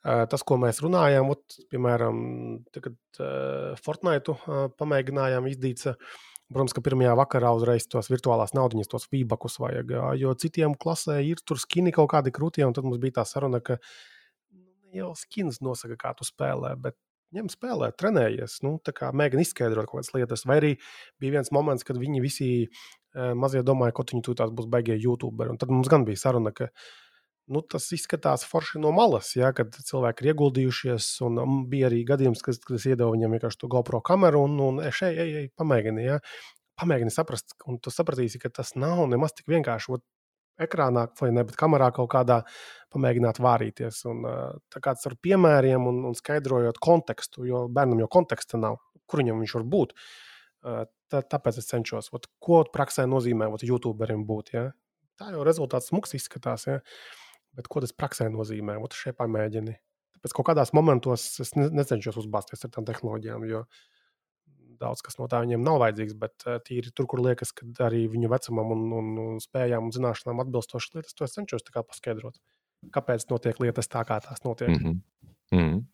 Tas, ko mēs runājām, ot, piemēram, kad uh, Fortnite uh, pamēģinājām izdīt, uh, Protams, ka pirmajā vakarā uzreiz tos virtuālās naudas, tos feedbackus vajag. Jo citiem klasē ir tur skini kaut kādi krūtie, un tad mums bija tā saruna, ka nu, jau skins nosaka, kā tu spēlē. Bet ņem spēlē, trenējies, nu, mēģini izskaidrot kaut kādas lietas. Vai arī bija viens moments, kad viņi visi uh, mazie domāja, ka viņi tūlīt būs beigie YouTuberi. Un tad mums gan bija saruna, ka nu, tas izskatās forši no malas, ja, kad cilvēki ir ieguldījušies. Bija arī gadījums, kad, kad es iedevu viņam vienkārši to GoPro kameru un, un ej, ej, ej, pamēģini. Ja. Pamēģini saprast, un tu sapratīsi, ka tas nav nemaz tik vienkārši. Ot, ekrānā, vai ne, bet kamerā kaut kādā pamēģināt vārīties. Un, tā kā tas ar piemēriem un, un skaidrojot kontekstu, jo bērnam jau konteksta nav, kur viņam viņš var būt. Tā, tāpēc es cenšos, ot, ko praksē nozīmē ot, YouTuberim būt. Ja? Tā jau rezultāts smūgs izskatās. Ja? Bet ko tas praksē nozīmē? Ot šeit pamēģini. Tāpēc kaut kādos momentos es necenšos uzbāzties ar tām tehnoloģijām, jo daudz kas no tā viņiem nav vajadzīgs. Bet tīri tur, kur liekas, ka arī viņu vecumam un, un, un spējām un zināšanām atbilstošas lietas, to es cenšos paskaidrot. Kāpēc notiek lietas tā, kā tās notiek? Mm -hmm. Mm -hmm.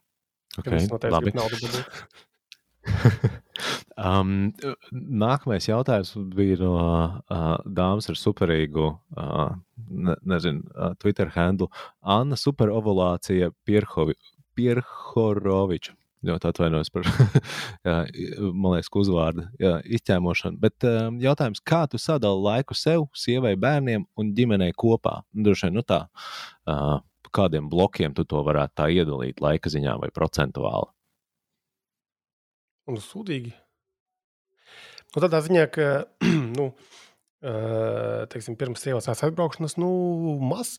Okay, ir naudas dabūt. um, nākamais jautājums bija no uh, dāmas ar superīgu, uh, ne, nezinu, uh, Twitter handlu Anna Superovulācija Pierhoroviča. Ļoti atvainojos par, jā, man liekas, uzvārdu jā, izķēmošanu. Bet um, jautājums, kā tu sadali laiku sev, sievai, bērniem un ģimenei kopā? Droši vien, nu tā, uh, kādiem blokiem tu to varētu tā iedalīt laika ziņā vai procentuāli? Un sūdīgi. Nu, tādā ziņā, ka nu, teiksim, pirms sievas atbraukšanas, nu, maz.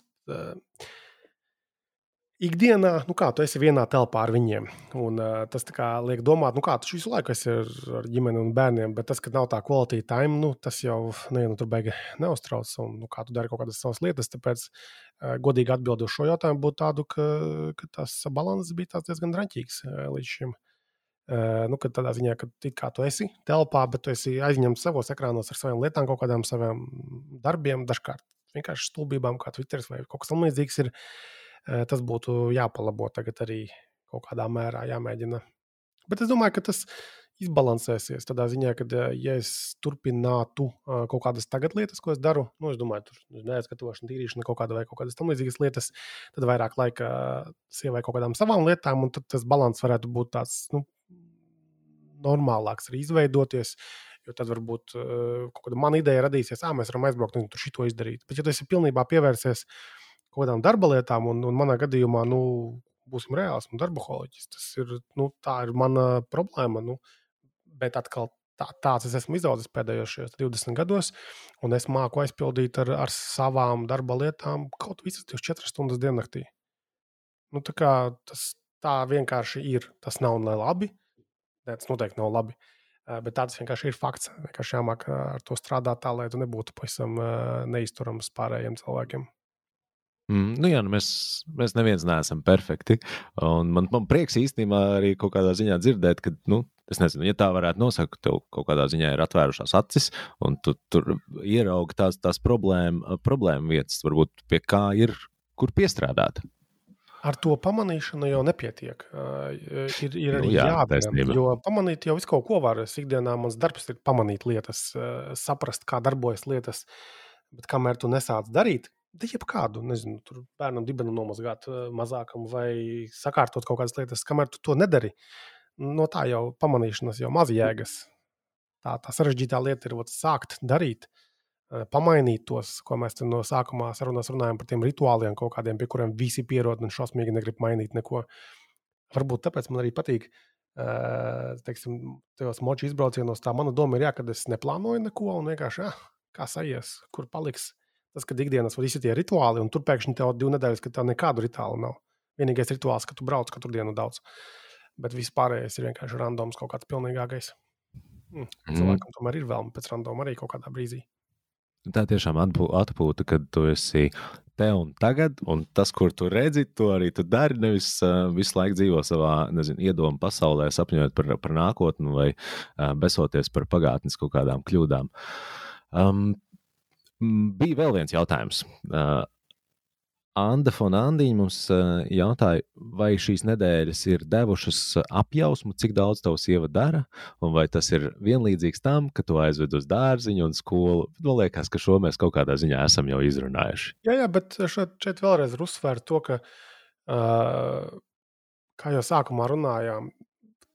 Ikdienā, nu kā tu esi vienā telpā ar viņiem, un uh, tas liek domāt, nu kā tu visu laiku esi ar, ar ģimeni un bērniem, bet tas, ka nav tā quality time, nu, tas jau nevienu nu, tur beigās neuztrauc, un nu, kā tu dari kaut kādas savas lietas. Tāpēc, uh, godīgi atbildot šo jautājumu, būtu tādu, ka, ka tas balanss bija diezgan draņķīgs uh, līdz šim. Nu, kad tādā ziņā, ka kā tu esi telpā, bet tu esi aizņemts savos ekrānos ar savām lietām, kaut kādām saviem darbiem, dažkārt vienkārši stulbībām, kā Twitter vai kaut kas tamlīdzīgs ir. Tas būtu jāpalabo tagad arī kaut kādā mērā jāmēģina. Bet es domāju, ka tas izbalansēsies. Tādā ziņā, ka, ja es turpinātu kaut kādas tagad lietas, ko es daru, nu, es domāju, tur neatskatošana, tīrīšana, kaut kāda vai kaut kādas tam līdzīgas lietas, tad vairāk laika sievai kaut kādām savām lietām, un tas balans varētu būt tāds nu, normālāks, arī izveidoties. Jo tad varbūt kaut kāda mana ideja radīsies, ah, mēs varam aizbraukt un tur šito izdarīt. Bet, ja tu esi pilnībā pievērsies kaut kādām darba lietām, un, un manā gadījumā, nu, būsim reāli, esmu darba holiķis, tas ir, nu, tā ir mana problēma. Nu, bet atkal tā, tāds es esmu izaudzis pēdējos 20 gados, un es māku aizpildīt ar, ar savām darba lietām kaut visas 24 stundas diennaktī. Nu, tā, tas tā vienkārši ir. Tas nav ne labi. Tas noteikti nav labi. Bet tāds vienkārši ir fakts. Vienkārši jāmāk ar to strādāt tā, lai tu nebūtu pavisam neizturams pārējiem cilvēkiem. Mm, nu jā, nu mēs, mēs neviens neesam perfekti. Man, man prieks īstenībā arī kaut kādā ziņā dzirdēt, ka, nu, es nezinu, ja tā varētu nosaukt, tev kaut kādā ziņā ir atvērušās acis, un tu tur ieraugi tās, tās problēma, problēma vietas, varbūt pie kā ir, kur piestrādāt. Ar to pamanīšanu jau nepietiek. Ir, ir nu arī nu, jā, jāatzīst, jo pamanīt jau visu kaut ko var. Es ikdienā mans darbs ir pamanīt lietas, saprast, kā darbojas lietas. Bet kamēr tu nesāc darīt, Da jebkādu, nezinu, tur bērnam dibenu nomazgāt eh, mazākam vai sakārtot kaut kādas lietas, kamēr tu to nedari. No tā jau pamanīšanas jau maz jēgas. Tā, tā sarežģītā lieta ir ot, sākt darīt, pamainīt tos, ko mēs no sākumā sarunās runājam par tiem rituāliem, kaut kādiem, pie kuriem visi pierod un šausmīgi negrib mainīt neko. Varbūt tāpēc man arī patīk, teiksim, tajos moču izbraucienos. Tā mana doma ir, jā, kad es neplānoju neko un vienkārši, ah, kā sajies, kur paliks Tas, ka ikdienas visi tie rituāli, un tur pēkšņi tev divu nedēļas, ka tā nekādu rituālu nav. Vienīgais rituāls, ka tu brauc katru dienu daudz. Bet viss pārējais ir vienkārši randoms, kaut kāds pilnīgākais. Mm. Cilvēkam tomēr ir vēlme pēc randoma arī kaut kādā brīdī. Tā tiešām atpūta, kad tu esi te un tagad, un tas, kur tu redzi, to arī tu dari. Nevis uh, visu laiku dzīvo savā nezinu, iedomu pasaulē, sapņojot par, par nākotni vai uh, besoties par pagātnes kaut kādām kļūdām. Um, bija vēl viens jautājums. Uh, Anna Fonandiņa mums uh, jautāja, vai šīs nedēļas ir devušas apjausmu, cik daudz tavs sieva dara, un vai tas ir vienlīdzīgs tam, ka tu aizved uz dārziņu un skolu. Man liekas, ka šo mēs kaut kādā ziņā esam jau izrunājuši. Jā, jā bet šeit, šeit vēlreiz ir uzsvērts to, ka, uh, kā jau sākumā runājām,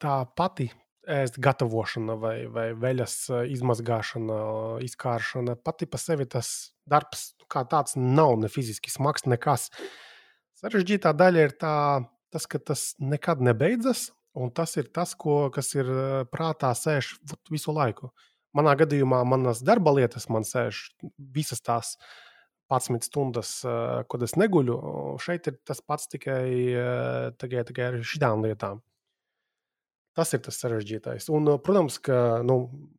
tā pati ēst gatavošana vai, vai veļas izmazgāšana, izkāršana. Pati par sevi tas darbs kā tāds nav ne fiziski smags, nekas. Sarežģītā daļa ir tā, tas, ka tas nekad nebeidzas, un tas ir tas, ko, kas ir prātā sēž visu laiku. Manā gadījumā manas darba lietas man sēž visas tās 11 stundas, kad es neguļu. Šeit ir tas pats tikai, tikai, tikai ar šīm lietām. Tas ir tas sarežģītais. Un, protams, ka nu,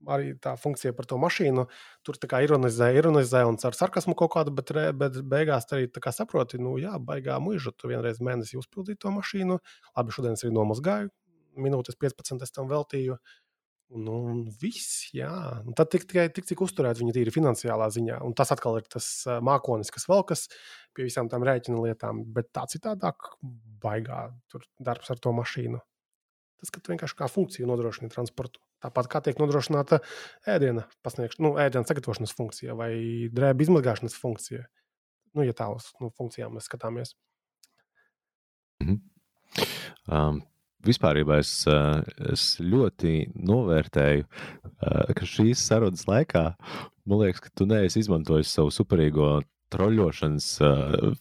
arī tā funkcija par to mašīnu tur ironizē, ironizē un ar sarkasmu kaut kādu, bet, bet beigās arī saproti, nu, jā, baigā mūža. Tu vienreiz mēnesī uzpildīji to mašīnu. Labi, šodien es arī nomazgāju. Minūtes 15 es tam veltīju. Nu, viss, jā. Un tad tik, tikai tik, cik uzturēt viņu tīri finansiālā ziņā. Un tas atkal ir tas mākonis, kas vēl kas pie visām tām rēķina lietām. Bet tā citādāk, baigā tur darbs ar to mašīnu. Tas, ka tu vienkārši kā funkciju nodrošini transportu. Tāpat kā tiek nodrošināta ēdiena nu, ēdiena sagatavošanas funkcija vai drēbju izmazgāšanas funkcija. Nu, ja tā uz nu, funkcijām mēs skatāmies. Mm -hmm. um, vispār es, uh, es ļoti novērtēju, uh, ka šīs sarunas laikā, man liekas, ka tu neesi izmantojis savu superīgo troļļošanas uh,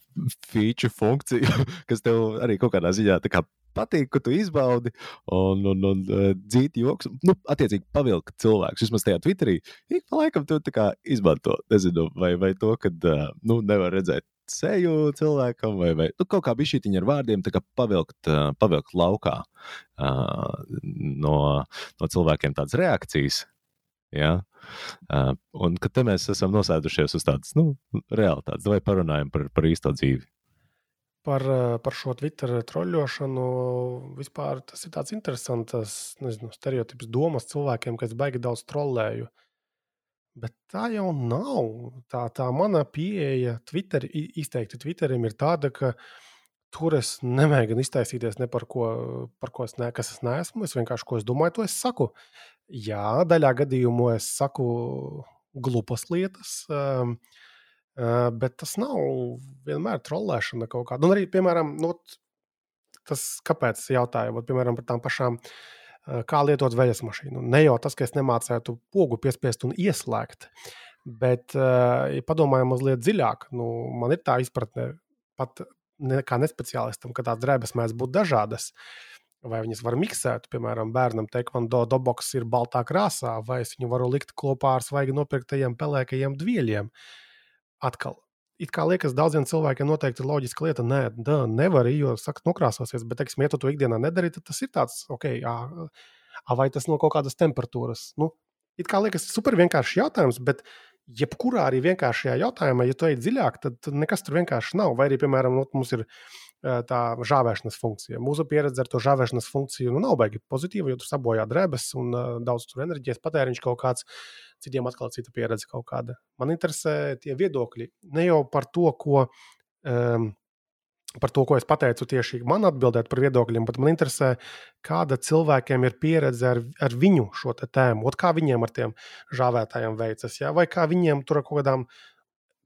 feature funkciju, kas tev arī kaut kādā ziņā kā patīk, ka tu izbaudi un, un, un uh, dzīti joks. Nu, attiecīgi, pavilkt cilvēkus. Vismaz tajā Twitterī ik pa laikam tu izmanto. Nezinu, vai, vai to, ka uh, nu, nevar redzēt seju cilvēkam, vai, vai nu, kaut kā bija šī ar vārdiem, pavilkt, uh, pavilkt laukā uh, no, no cilvēkiem tādas reakcijas. Ja? Uh, un ka te mēs esam nosēdušies uz tādas nu, realitātes, vai parunājam par, par īsto dzīvi par, eh, par šo Twitter troļļošanu. Vispār tas ir tāds interesants nezinu, stereotips domas cilvēkiem, kas baigi daudz trollēju. Bet tā jau nav. Tā, tā mana pieeja Twitter, izteikti Twitterim ir tāda, ka tur es nemēģinu iztaisīties ne par ko, par ko es, ne, es neesmu. Es vienkārši ko es domāju, to es saku. Jā, daļā gadījumā es saku glupas lietas. Um, uh, bet tas nav vienmēr trollēšana kaut kāda. Un arī, piemēram, nu, tas, kāpēc es jautāju, vat, piemēram, par tām pašām, uh, kā lietot veļas mašīnu. Ne jau tas, ka es nemācētu pogu piespiest un ieslēgt, bet, uh, ja padomājam mazliet dziļāk, nu, man ir tā izpratne, pat ne, kā nespeciālistam, ka tās drēbes mēdz būt dažādas. Vai viņas var miksēt, piemēram, bērnam teikvando doboks ir baltā krāsā, vai es viņu varu likt kopā ar svaigi nopirktajiem pelēkajiem dvieļiem. Atkal, it kā liekas, daudziem cilvēkiem noteikti ir loģiska lieta, nē, da, nevar, jo saka, nokrāsosies, bet, teiksim, ja tu to ikdienā nedari, tad tas ir tāds, ok, jā, vai tas no kaut kādas temperatūras. Nu, it kā liekas, super vienkāršs jautājums, bet jebkurā arī vienkāršajā jautājumā, ja tu ej dziļāk, tad nekas tur vienkārši nav. Vai arī, piemēram, nu, mums ir tā žāvēšanas funkcija. Mūsu pieredze ar to žāvēšanas funkciju nu, nav baigi pozitīva, jo tur sabojā drēbes un uh, daudz tur enerģijas patēriņš kaut kāds. Citiem atkal cita pieredze kaut kāda. Man interesē tie viedokļi ne jau par to, ko um, par to, ko es pateicu tieši man atbildēt par viedokļiem, bet man interesē, kāda cilvēkiem ir pieredze ar, ar viņu šo tēmu, Ot, kā viņiem ar tiem žāvētājiem veicas, ja? vai kā viņiem tur ar kaut kādām,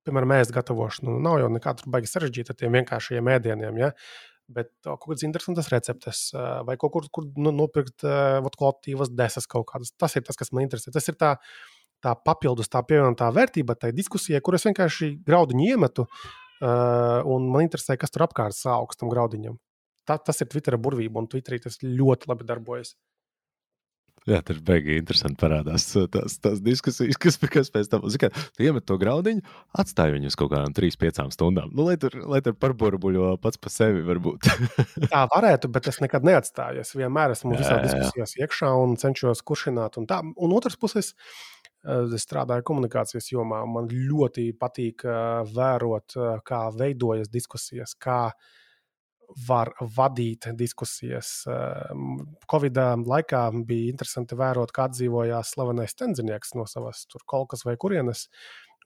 piemēram, ēst gatavošanu. Nu, nav jau nekā tur baigi sarežģīta ar tiem vienkāršiem ēdieniem. Ja? Bet kaut kādas interesantas receptes, vai kaut kur, kur nu, nopirkt uh, kvalitīvas desas kaut kādas. Tas ir tas, kas man interesē. Tas ir tā, tā papildus, tā pievienotā vērtība tai diskusijai, kur es vienkārši graudiņu iemetu. Uh, un man interesē, kas tur apkārt stāv augstam graudiņam. Tā, tas ir Twitter burvība, un Twitterī tas ļoti labi darbojas. Jā, tas bija interesanti. Parādās tās, tās diskusijas, kas, kas pēc tam zina, tu iemet to graudiņu, atstāj viņu uz kaut kādām 3-5 stundām. Nu, lai tur, lai tur parburbuļo pats par sevi, varbūt. tā varētu, bet es nekad neatstāju. Es vienmēr esmu visā diskusijās iekšā un cenšos kuršināt. Un, tā. un otrs puses, uh, es strādāju komunikācijas jomā. Man ļoti patīk eh, vērot, kā veidojas diskusijas, kā var vadīt diskusijas. Covid laikā bija interesanti vērot, kā dzīvojās slavenais tenzinieks no savas kolkas vai kurienes.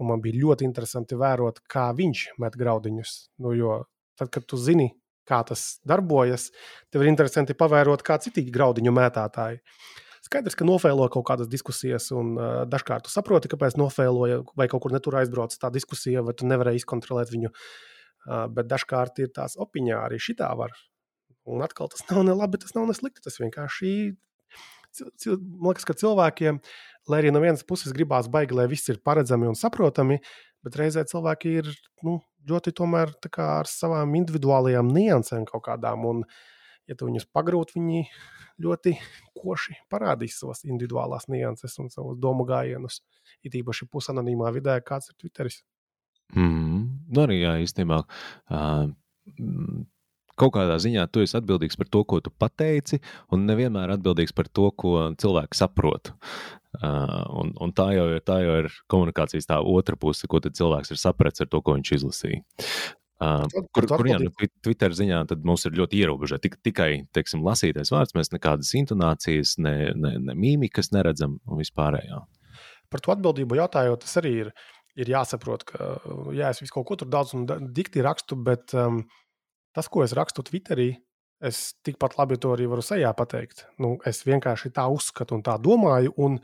Un man bija ļoti interesanti vērot, kā viņš met graudiņus. Nu, jo tad, kad tu zini, kā tas darbojas, tev ir interesanti pavērot, kā citi graudiņu mētātāji. Skaidrs, ka nofēlo kaut kādas diskusijas, un uh, dažkārt tu saproti, kāpēc nofēloja, vai kaut kur netur aizbrauc tā diskusija, vai tu nevarēji izkontrolēt viņu. Uh, bet dažkārt ir tās opiņā arī šitā var. Un atkal tas nav ne labi, tas nav ne slikti. Tas vienkārši man liekas, ka cilvēkiem, lai arī no vienas puses gribās baigi, lai viss ir paredzami un saprotami, bet reizē cilvēki ir nu, ļoti tomēr ar savām individuālajām niansēm kaut kādām. Un, ja tu viņus pagrūti, viņi ļoti koši parādīs savas individuālās nianses un savus domu gājienus. It īpaši pusanonīmā vidē, kāds ir Twitteris. Mm, nu arī jā, īstenībā. Uh, kaut kādā ziņā tu esi atbildīgs par to, ko tu pateici, un nevienmēr atbildīgs par to, ko cilvēks saprot. Uh, un, un tā, jau ir, tā jau ir komunikācijas tā otra puse, ko cilvēks ir sapratis ar to, ko viņš izlasīja. Uh, kur, kur jā, nu, Twitter ziņā mums ir ļoti ierobežota. Tik, tikai teiksim, lasītais vārds, mēs nekādas intonācijas, ne, ne, ne mīmikas neredzam un vispārējā. Par to atbildību jautājot, tas arī ir, ir jāsaprot, ka jā, es visu kaut ko tur daudz un dikti rakstu, bet um, tas, ko es rakstu Twitterī, es tikpat labi to arī varu sejā pateikt. Nu, es vienkārši tā uzskatu un tā domāju, un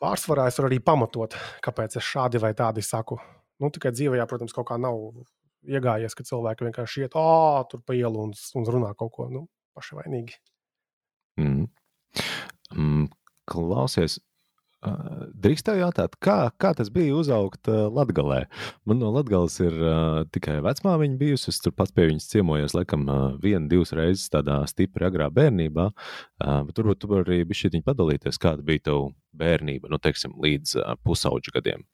pārsvarā es varu arī pamatot, kāpēc es šādi vai tādi saku. Nu, tikai dzīvē, protams, kaut kā nav iegājies, ka cilvēki vienkārši iet oh, tur pa ielu un, un runā kaut ko nu, paši vainīgi. Mm. Mm, klausies, uh, drīkst tev jautāt, kā, kā tas bija uzaugt Latvijā? Man no Latvijas ir uh, tikai vecmāmiņa bijusi. Es tur pats pie viņas ciemojos, laikam, uh, vienu, divas reizes tādā stipri agrā bērnībā. Uh, bet turbūt tu vari arī bišķiņi padalīties, kāda bija tava bērnība, nu, teiksim, līdz uh, pusauģu gadiem.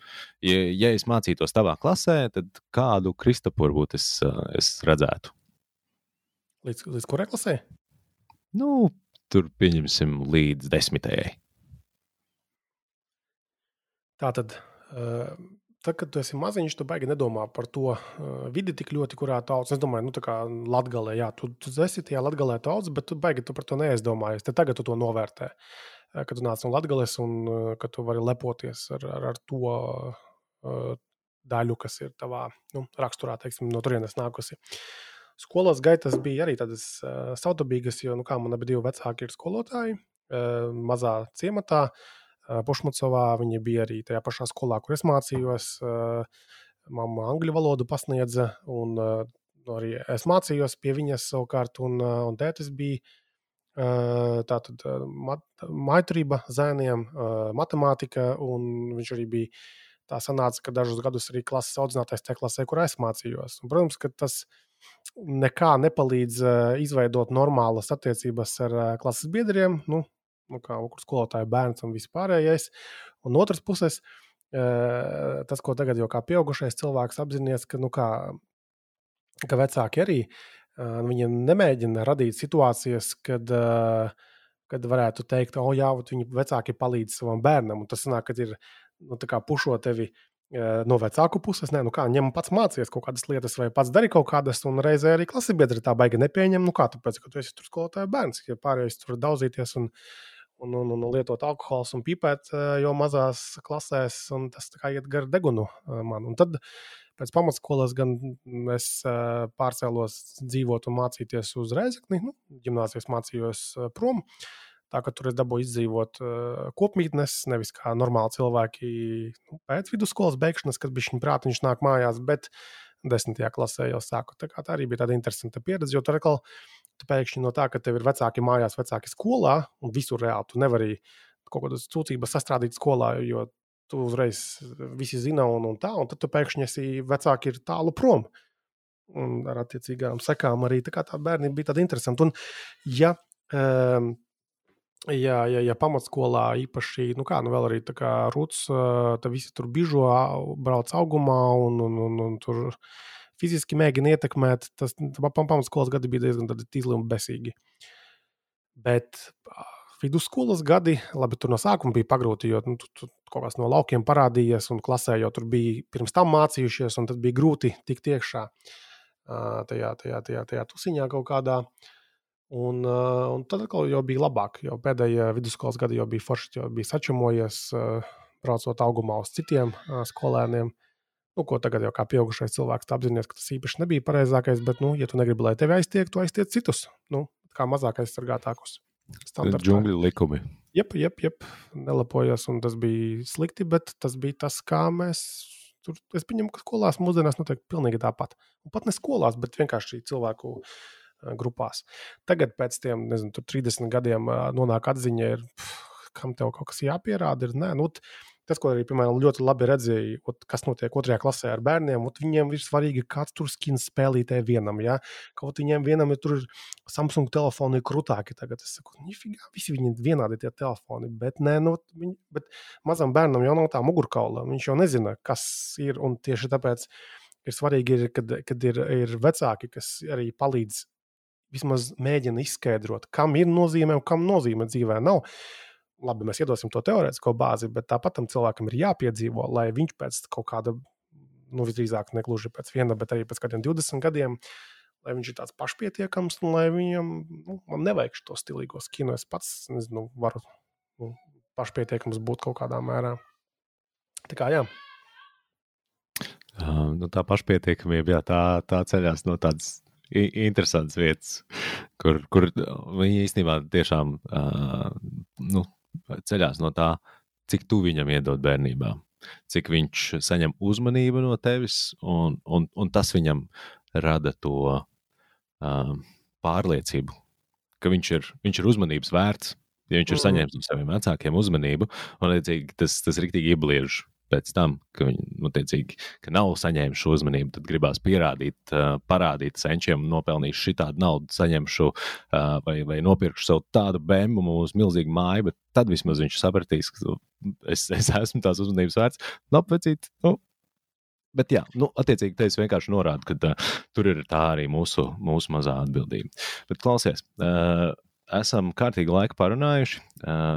Ja, ja es mācītos tavā klasē, tad kādu Kristofu varbūt es, uh, es redzētu? Līdz, līdz kurai klasē? Nu, tur pieņemsim līdz desmitajai. Tā tad, tad, kad tu esi maziņš, tu baigi nedomā par to vidi tik ļoti, kurā tu audz. Es domāju, nu, tā kā latgalē, jā, tu, tu esi tajā latgalē tu audz, bet tu baigi tu par to neaizdomājies. Te tagad tu to novērtē. Kad tu nāc no latgales un ka tu vari lepoties ar, ar, ar to daļu, kas ir tavā nu, raksturā, teiksim, no turienes nākusi. Skolas gaitas bija arī tādas uh, savdabīgas, jo, nu, man abi vecāki ir skolotāji, uh, mazā ciematā, uh, Pušmacovā. Viņi bija arī tajā pašā skolā, kur es mācījos. Mamma angļu valodu pasniedza, un arī es mācījos pie viņas savukārt, un, un tētis bija tātad mat, maitrība zēniem, matemātika, un viņš arī bija tā sanāca, ka dažus gadus arī klases audzinātais tajā klasē, kur es mācījos. Un, protams, ka tas nekā nepalīdz izveidot normālas attiecības ar klases biedriem, nu, nu kā skolotāja bērns un vispārējais. Un no otras puses, uh, tas, ko tagad jau kā pieaugušais cilvēks apzināties, ka, nu, kā, ka vecāki arī uh, viņi nemēģina radīt situācijas, kad, uh, kad varētu teikt, o, jā, viņi vecāki palīdz savam bērnam. Un tas sanāk, ka ir nu, pušo tevi no vecāku puses, ne, nu kā, ņem pats mācīties kaut kādas lietas, vai pats dari kaut kādas, un reizē arī klases biedri tā baigi nepieņem. Nu kā, tāpēc, ka tu esi tur skolotāja bērns, ja pārējais tur daudzīties un, un, un, un lietot alkohols un pipēt jau mazās klasēs, un tas tā kā iet gar degunu man. Un tad pēc pamatskolas gan es pārcēlos dzīvot un mācīties uz Reizekni, nu, ģimnāzijas mācījos prom. Tā kā tur es dabūju izdzīvot kopmītnes, nevis kā normāli cilvēki nu, pēc vidusskolas beigšanas, kad bija viņa prātiņš nāk mājās, bet desmitajā klasē jau sāku. Tā, tā arī bija tāda interesanta pieredze, jo tur atkal tu pēkšņi no tā, ka tev ir vecāki mājās, vecāki skolā, un visur reāli tu nevari kaut kādas sūdzības sastrādīt skolā, jo tu uzreiz visi zina un, un tā, un tad tu pēkšņi esi vecāki ir tālu prom. Un ar attiecīgām sekām arī tā, tā bērnība bija tāda interesanta. Un, ja um, Ja, ja, ja pamatskolā īpaši, nu kā, nu vēl arī tā kā rūts, tad visi tur bižo, brauc augumā un, un, un, un tur fiziski mēģina ietekmēt, tas pamatskolas gadi bija diezgan tīzli un besīgi. Bet vidusskolas gadi, labi, tur no sākuma bija pagrūti, jo nu, tu, tu kaut kas no laukiem parādījies, un klasē jau tur bija pirms tam mācījušies, un tad bija grūti tikt iekšā tajā, tajā, tajā, tajā tusiņā kaut kādā. Un, un tad atkal bija labāk, jo pēdējā vidusskolas gada jau bija forši, jau bija sačamojies, braucot augumā uz citiem skolēniem. Nu, ko tagad jau kā pieaugušais cilvēks apzināties, ka tas īpaši nebija pareizākais, bet, nu, ja tu negribi, lai tevi aiztiek, tu aiztiec citus, nu, kā mazāk aizsargātākus. Džungļu likumi. Jep, jep, jep, nelepojos, un tas bija slikti, bet tas bija tas, kā mēs tur, es pieņemu, ka skolās mūsdienās notiek pilnīgi tāpat. Un pat ne skolās, bet vienkārši cilvēku grupās. Tagad, pēc tiem nezinu, 30 gadiem, nonāk atziņa, ir, pff, kam tev kaut kas jāpierāda. Ir, nē, nu, tas, ko arī piemēram, ļoti labi redzēju, ot, kas notiek otrajā klasē ar bērniem, ot, viņiem ir svarīgi, kāds tur skins spēlītē vienam. Ja? Kaut viņiem vienam ir tur Samsung telefoni krūtāki. Tagad es saku, nifigā, visi viņi vienādi tie telefoni. Bet, nē, nu, viņi, bet mazam bērnam jau nav tā mugurkaula. Viņš jau nezina, kas ir. Un tieši tāpēc ir svarīgi, ir, kad, kad ir, ir vecāki, kas arī palīdz vismaz mēģina izskaidrot, kam ir nozīme un kam nozīme dzīvē nav. Labi, mēs iedosim to teorētisko bāzi, bet tāpat tam cilvēkam ir jāpiedzīvo, lai viņš pēc kaut kāda, nu, visdrīzāk, ne gluži pēc viena, bet arī pēc kādiem 20 gadiem, lai viņš ir tāds pašpietiekams, un lai viņam nu, nevajag šo stilīgo skinu. Es pats nezinu, varu nu, pašpietiekams būt kaut kādā mērā. Tā kā jā. Uh, nu, tā pašpietiekamība, jā, tā, tā ceļās no tādas interesantas vietas, kur, kur viņi īstenībā tiešām uh, nu, ceļās no tā, cik tu viņam iedod bērnībā, cik viņš saņem uzmanību no tevis, un, un, un tas viņam rada to uh, pārliecību, ka viņš ir, viņš ir uzmanības vērts. Ja viņš ir saņēmis no saviem vecākiem uzmanību, un tas, tas rīktīgi iebliež pēc tam, ka viņi nu, teicīgi, ka nav saņēmuši uzmanību, tad gribās pierādīt, parādīt senčiem, nopelnījuši šitādu naudu, saņemšu vai, vai nopirkšu sev tādu bēmu uz milzīgu māju, bet tad vismaz viņš sapratīs, ka es, es esmu tās uzmanības vērts. Nu, vecīt, nu, Bet, jā, nu, attiecīgi, te es vienkārši norādu, ka uh, tur ir tā arī mūsu, mūsu mazā atbildība. Bet, klausies, uh, esam kārtīgi laiku parunājuši.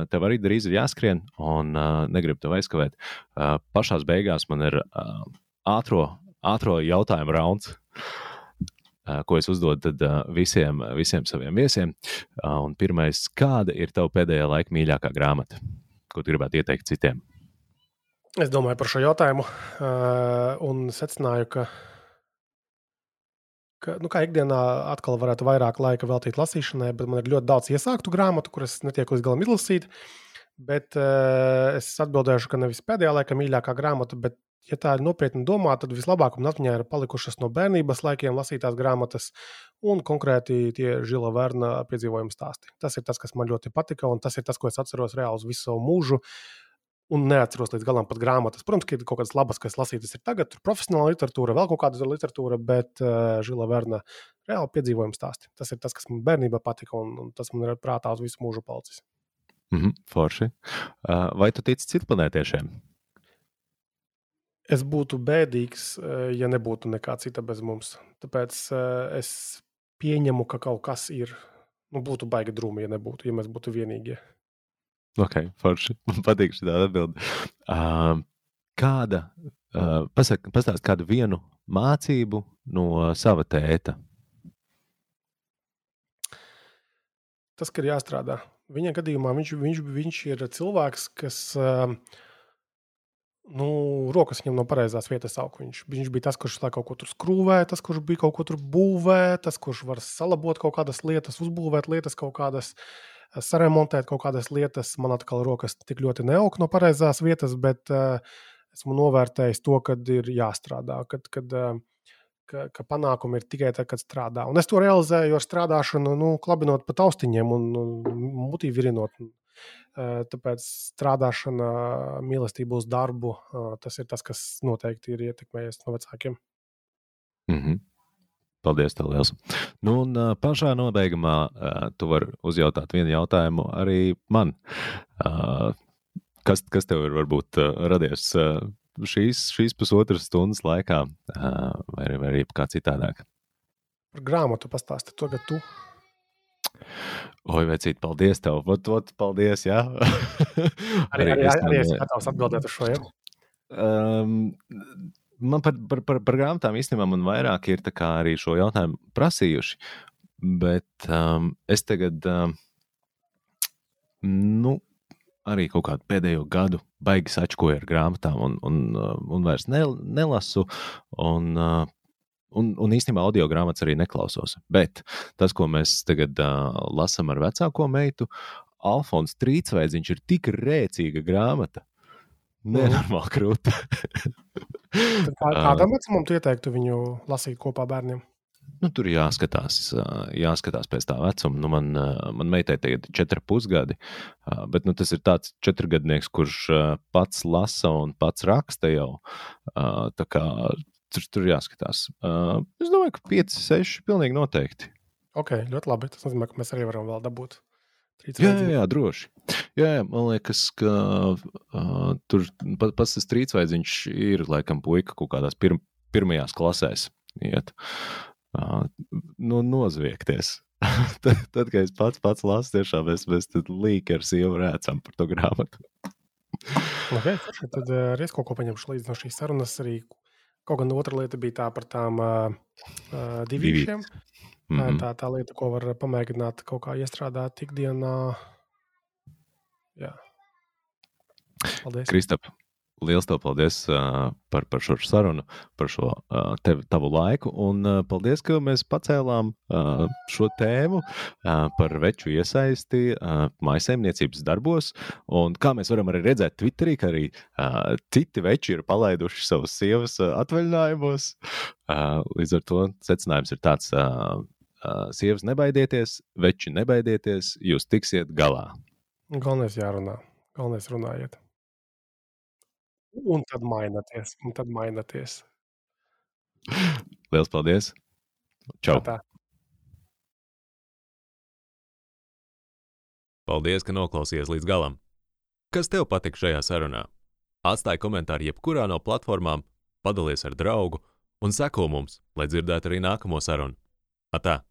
Tev arī drīz ir jāskrien, un negribu tev aizkavēt. Pašās beigās man ir ātro jautājumu rauns. Ko es uzdodu visiem, visiem saviem viesiem. Un pirmais, kāda ir tava pēdējā laika mīļākā grāmata, ko tu gribētu ieteikt citiem? Es domāju par šo jautājumu un secināju, ka, ka, nu, kā ikdienā atkal varētu vairāk laika veltīt lasīšanai, bet man ir ļoti daudz iesāktu grāmatu, kuras netieku līdz galam izlasīt. Bet uh, es atbildēšu, ka nevis pēdējā laikā mīļākā grāmata, bet, ja tā ir nopietni domā, tad vislabāk man atmiņā ir palikušas no bērnības laikiem lasītās grāmatas un konkrēti tie Žila Verna piedzīvojuma stāsti. Tas ir tas, kas man ļoti patika, un tas ir tas, ko es atceros reāli uz visu savu mūžu. Uh, un neatceros līdz galam pat grāmatas. Protams, ka ir kaut kādas labas, kas lasītas ir tagad, tur profesionāla literatūra, vēl kaut kāda literatūra, bet uh, Žila Verna reāli piedzīvojuma stāsti. Tas ir tas, kas man bērnībā patika, un, un tas man ir prātā uz visu mūžu palicis. Mm -hmm, forši. Uh, vai tu tici citplanētiešiem? Es būtu bēdīgs, ja nebūtu nekā cita bez mums. Tāpēc uh, es pieņemu, ka kaut kas ir. Nu, būtu baigi drūmi, ja nebūtu, ja mēs būtu vienīgie. Ok, forši. Man patīk šī atbilde. Uh, kāda, uh, pasak, pastāst kādu vienu mācību no sava tēta? Tas, ka ir jāstrādā. Viņa gadījumā viņš, viņš, viņš ir cilvēks, kas uh, nu, rokas viņam no pareizās vietas aug. Viņš, viņš bija tas, kurš kaut ko tur skrūvē, tas, kurš bija kaut ko tur būvē, tas, kurš var salabot kaut kādas lietas, uzbūvēt lietas kaut kādas. Uh, saremontēt kaut kādas lietas. Man atkal rokas tik ļoti neaug no pareizās vietas, bet uh, esmu novērtējis to, ka ir jāstrādā. Kad, kad, uh, Ka, ka panākumi ir tikai tad, kad strādā. Un es to realizēju ar strādāšanu, nu, klabinot pa taustiņiem un, un mutī virinot. Uh, tāpēc strādāšana, mīlestība uz darbu, tas ir tas, kas noteikti ir ietekmējis no vecākiem. Mm -hmm. Paldies, tev liels. Nu, un pašā nobeigumā tu vari uzjautāt vienu jautājumu arī man. Kas, kas tev ir varbūt radies šīs, šīs pusotras stundas laikā, vai, vai arī kā citādāk? Par grāmatu pastāsti to, ka tu. Oi, vecīt, paldies tev. Ot, ot, paldies, jā. arī, arī, arī, arī es gatavs atbildēt uz šo. Ja? Um, man par, par, par, par grāmatām īstenībā man vairāk ir arī šo jautājumu prasījuši. Bet um, es tagad, um, nu, arī kaut kādu pēdējo gadu baigi sačkoju ar grāmatām, un, un, uh, un vairs ne, nelasu. Un, uh, un, un īstenībā audio grāmatas arī neklausos. Bet tas, ko mēs tagad uh, lasām ar vecāko meitu, Alfons Trīsveids, viņš ir tik rēcīga grāmata. Nenormāli krūta. kā, kādam vecumam tu ieteiktu viņu lasīt kopā bērniem? Nu, tur jāskatās, jāskatās pēc tā vecuma. Nu, man, man meitai tagad ir četri pusgadi, bet nu, tas ir tāds četrgadnieks, kurš pats lasa un pats raksta jau. Tā kā tur, tur jāskatās. Es domāju, ka 5, 6 pilnīgi noteikti. Ok, ļoti labi. Tas nozīmē, ka mēs arī varam vēl dabūt. Jā, jā, jā, droši. Jā, jā, man liekas, ka uh, tur pats tas trīsveids ir laikam puika kaut kādās pir pirmajās klasēs. Iet. Uh, nu, nozviegties. tad, tad, kad es pats, pats lasu, tiešām mēs, mēs līķi ar sievu rēcam par to grāmatu. okay, tad arī es kaut ko paņemšu līdzi no šīs sarunas. Arī kaut gan otra lieta bija tā par tām uh. Divi. Mm -hmm. Tā tā lieta, ko var pamēģināt kaut kā iestrādāt ikdienā. Jā. Paldies. Kristap, liels tev paldies uh, par, par šo sarunu, par šo uh, tev, tavu laiku. Un uh, paldies, ka mēs pacēlām uh, šo tēmu uh, par veču iesaisti uh, maisaimniecības darbos. Un kā mēs varam arī redzēt Twitterī, ka arī uh, citi veči ir palaiduši savus sievas uh, atvaļinājumos. Uh, līdz ar to secinājums ir tāds. Uh, uh, sievas nebaidieties, veči nebaidieties, jūs tiksiet galā. Galvenais jārunā, galvenais runājiet. Un tad mainieties, un tad mainieties. Lielas paldies! Čau! Tā. Paldies, ka noklausījāties līdz galam! Kas tev patika šajā sarunā? Atstāj komentāru jebkurā no platformām, padalies ar draugu un seko mums, lai dzirdētu arī nākamo sarunu. Atā!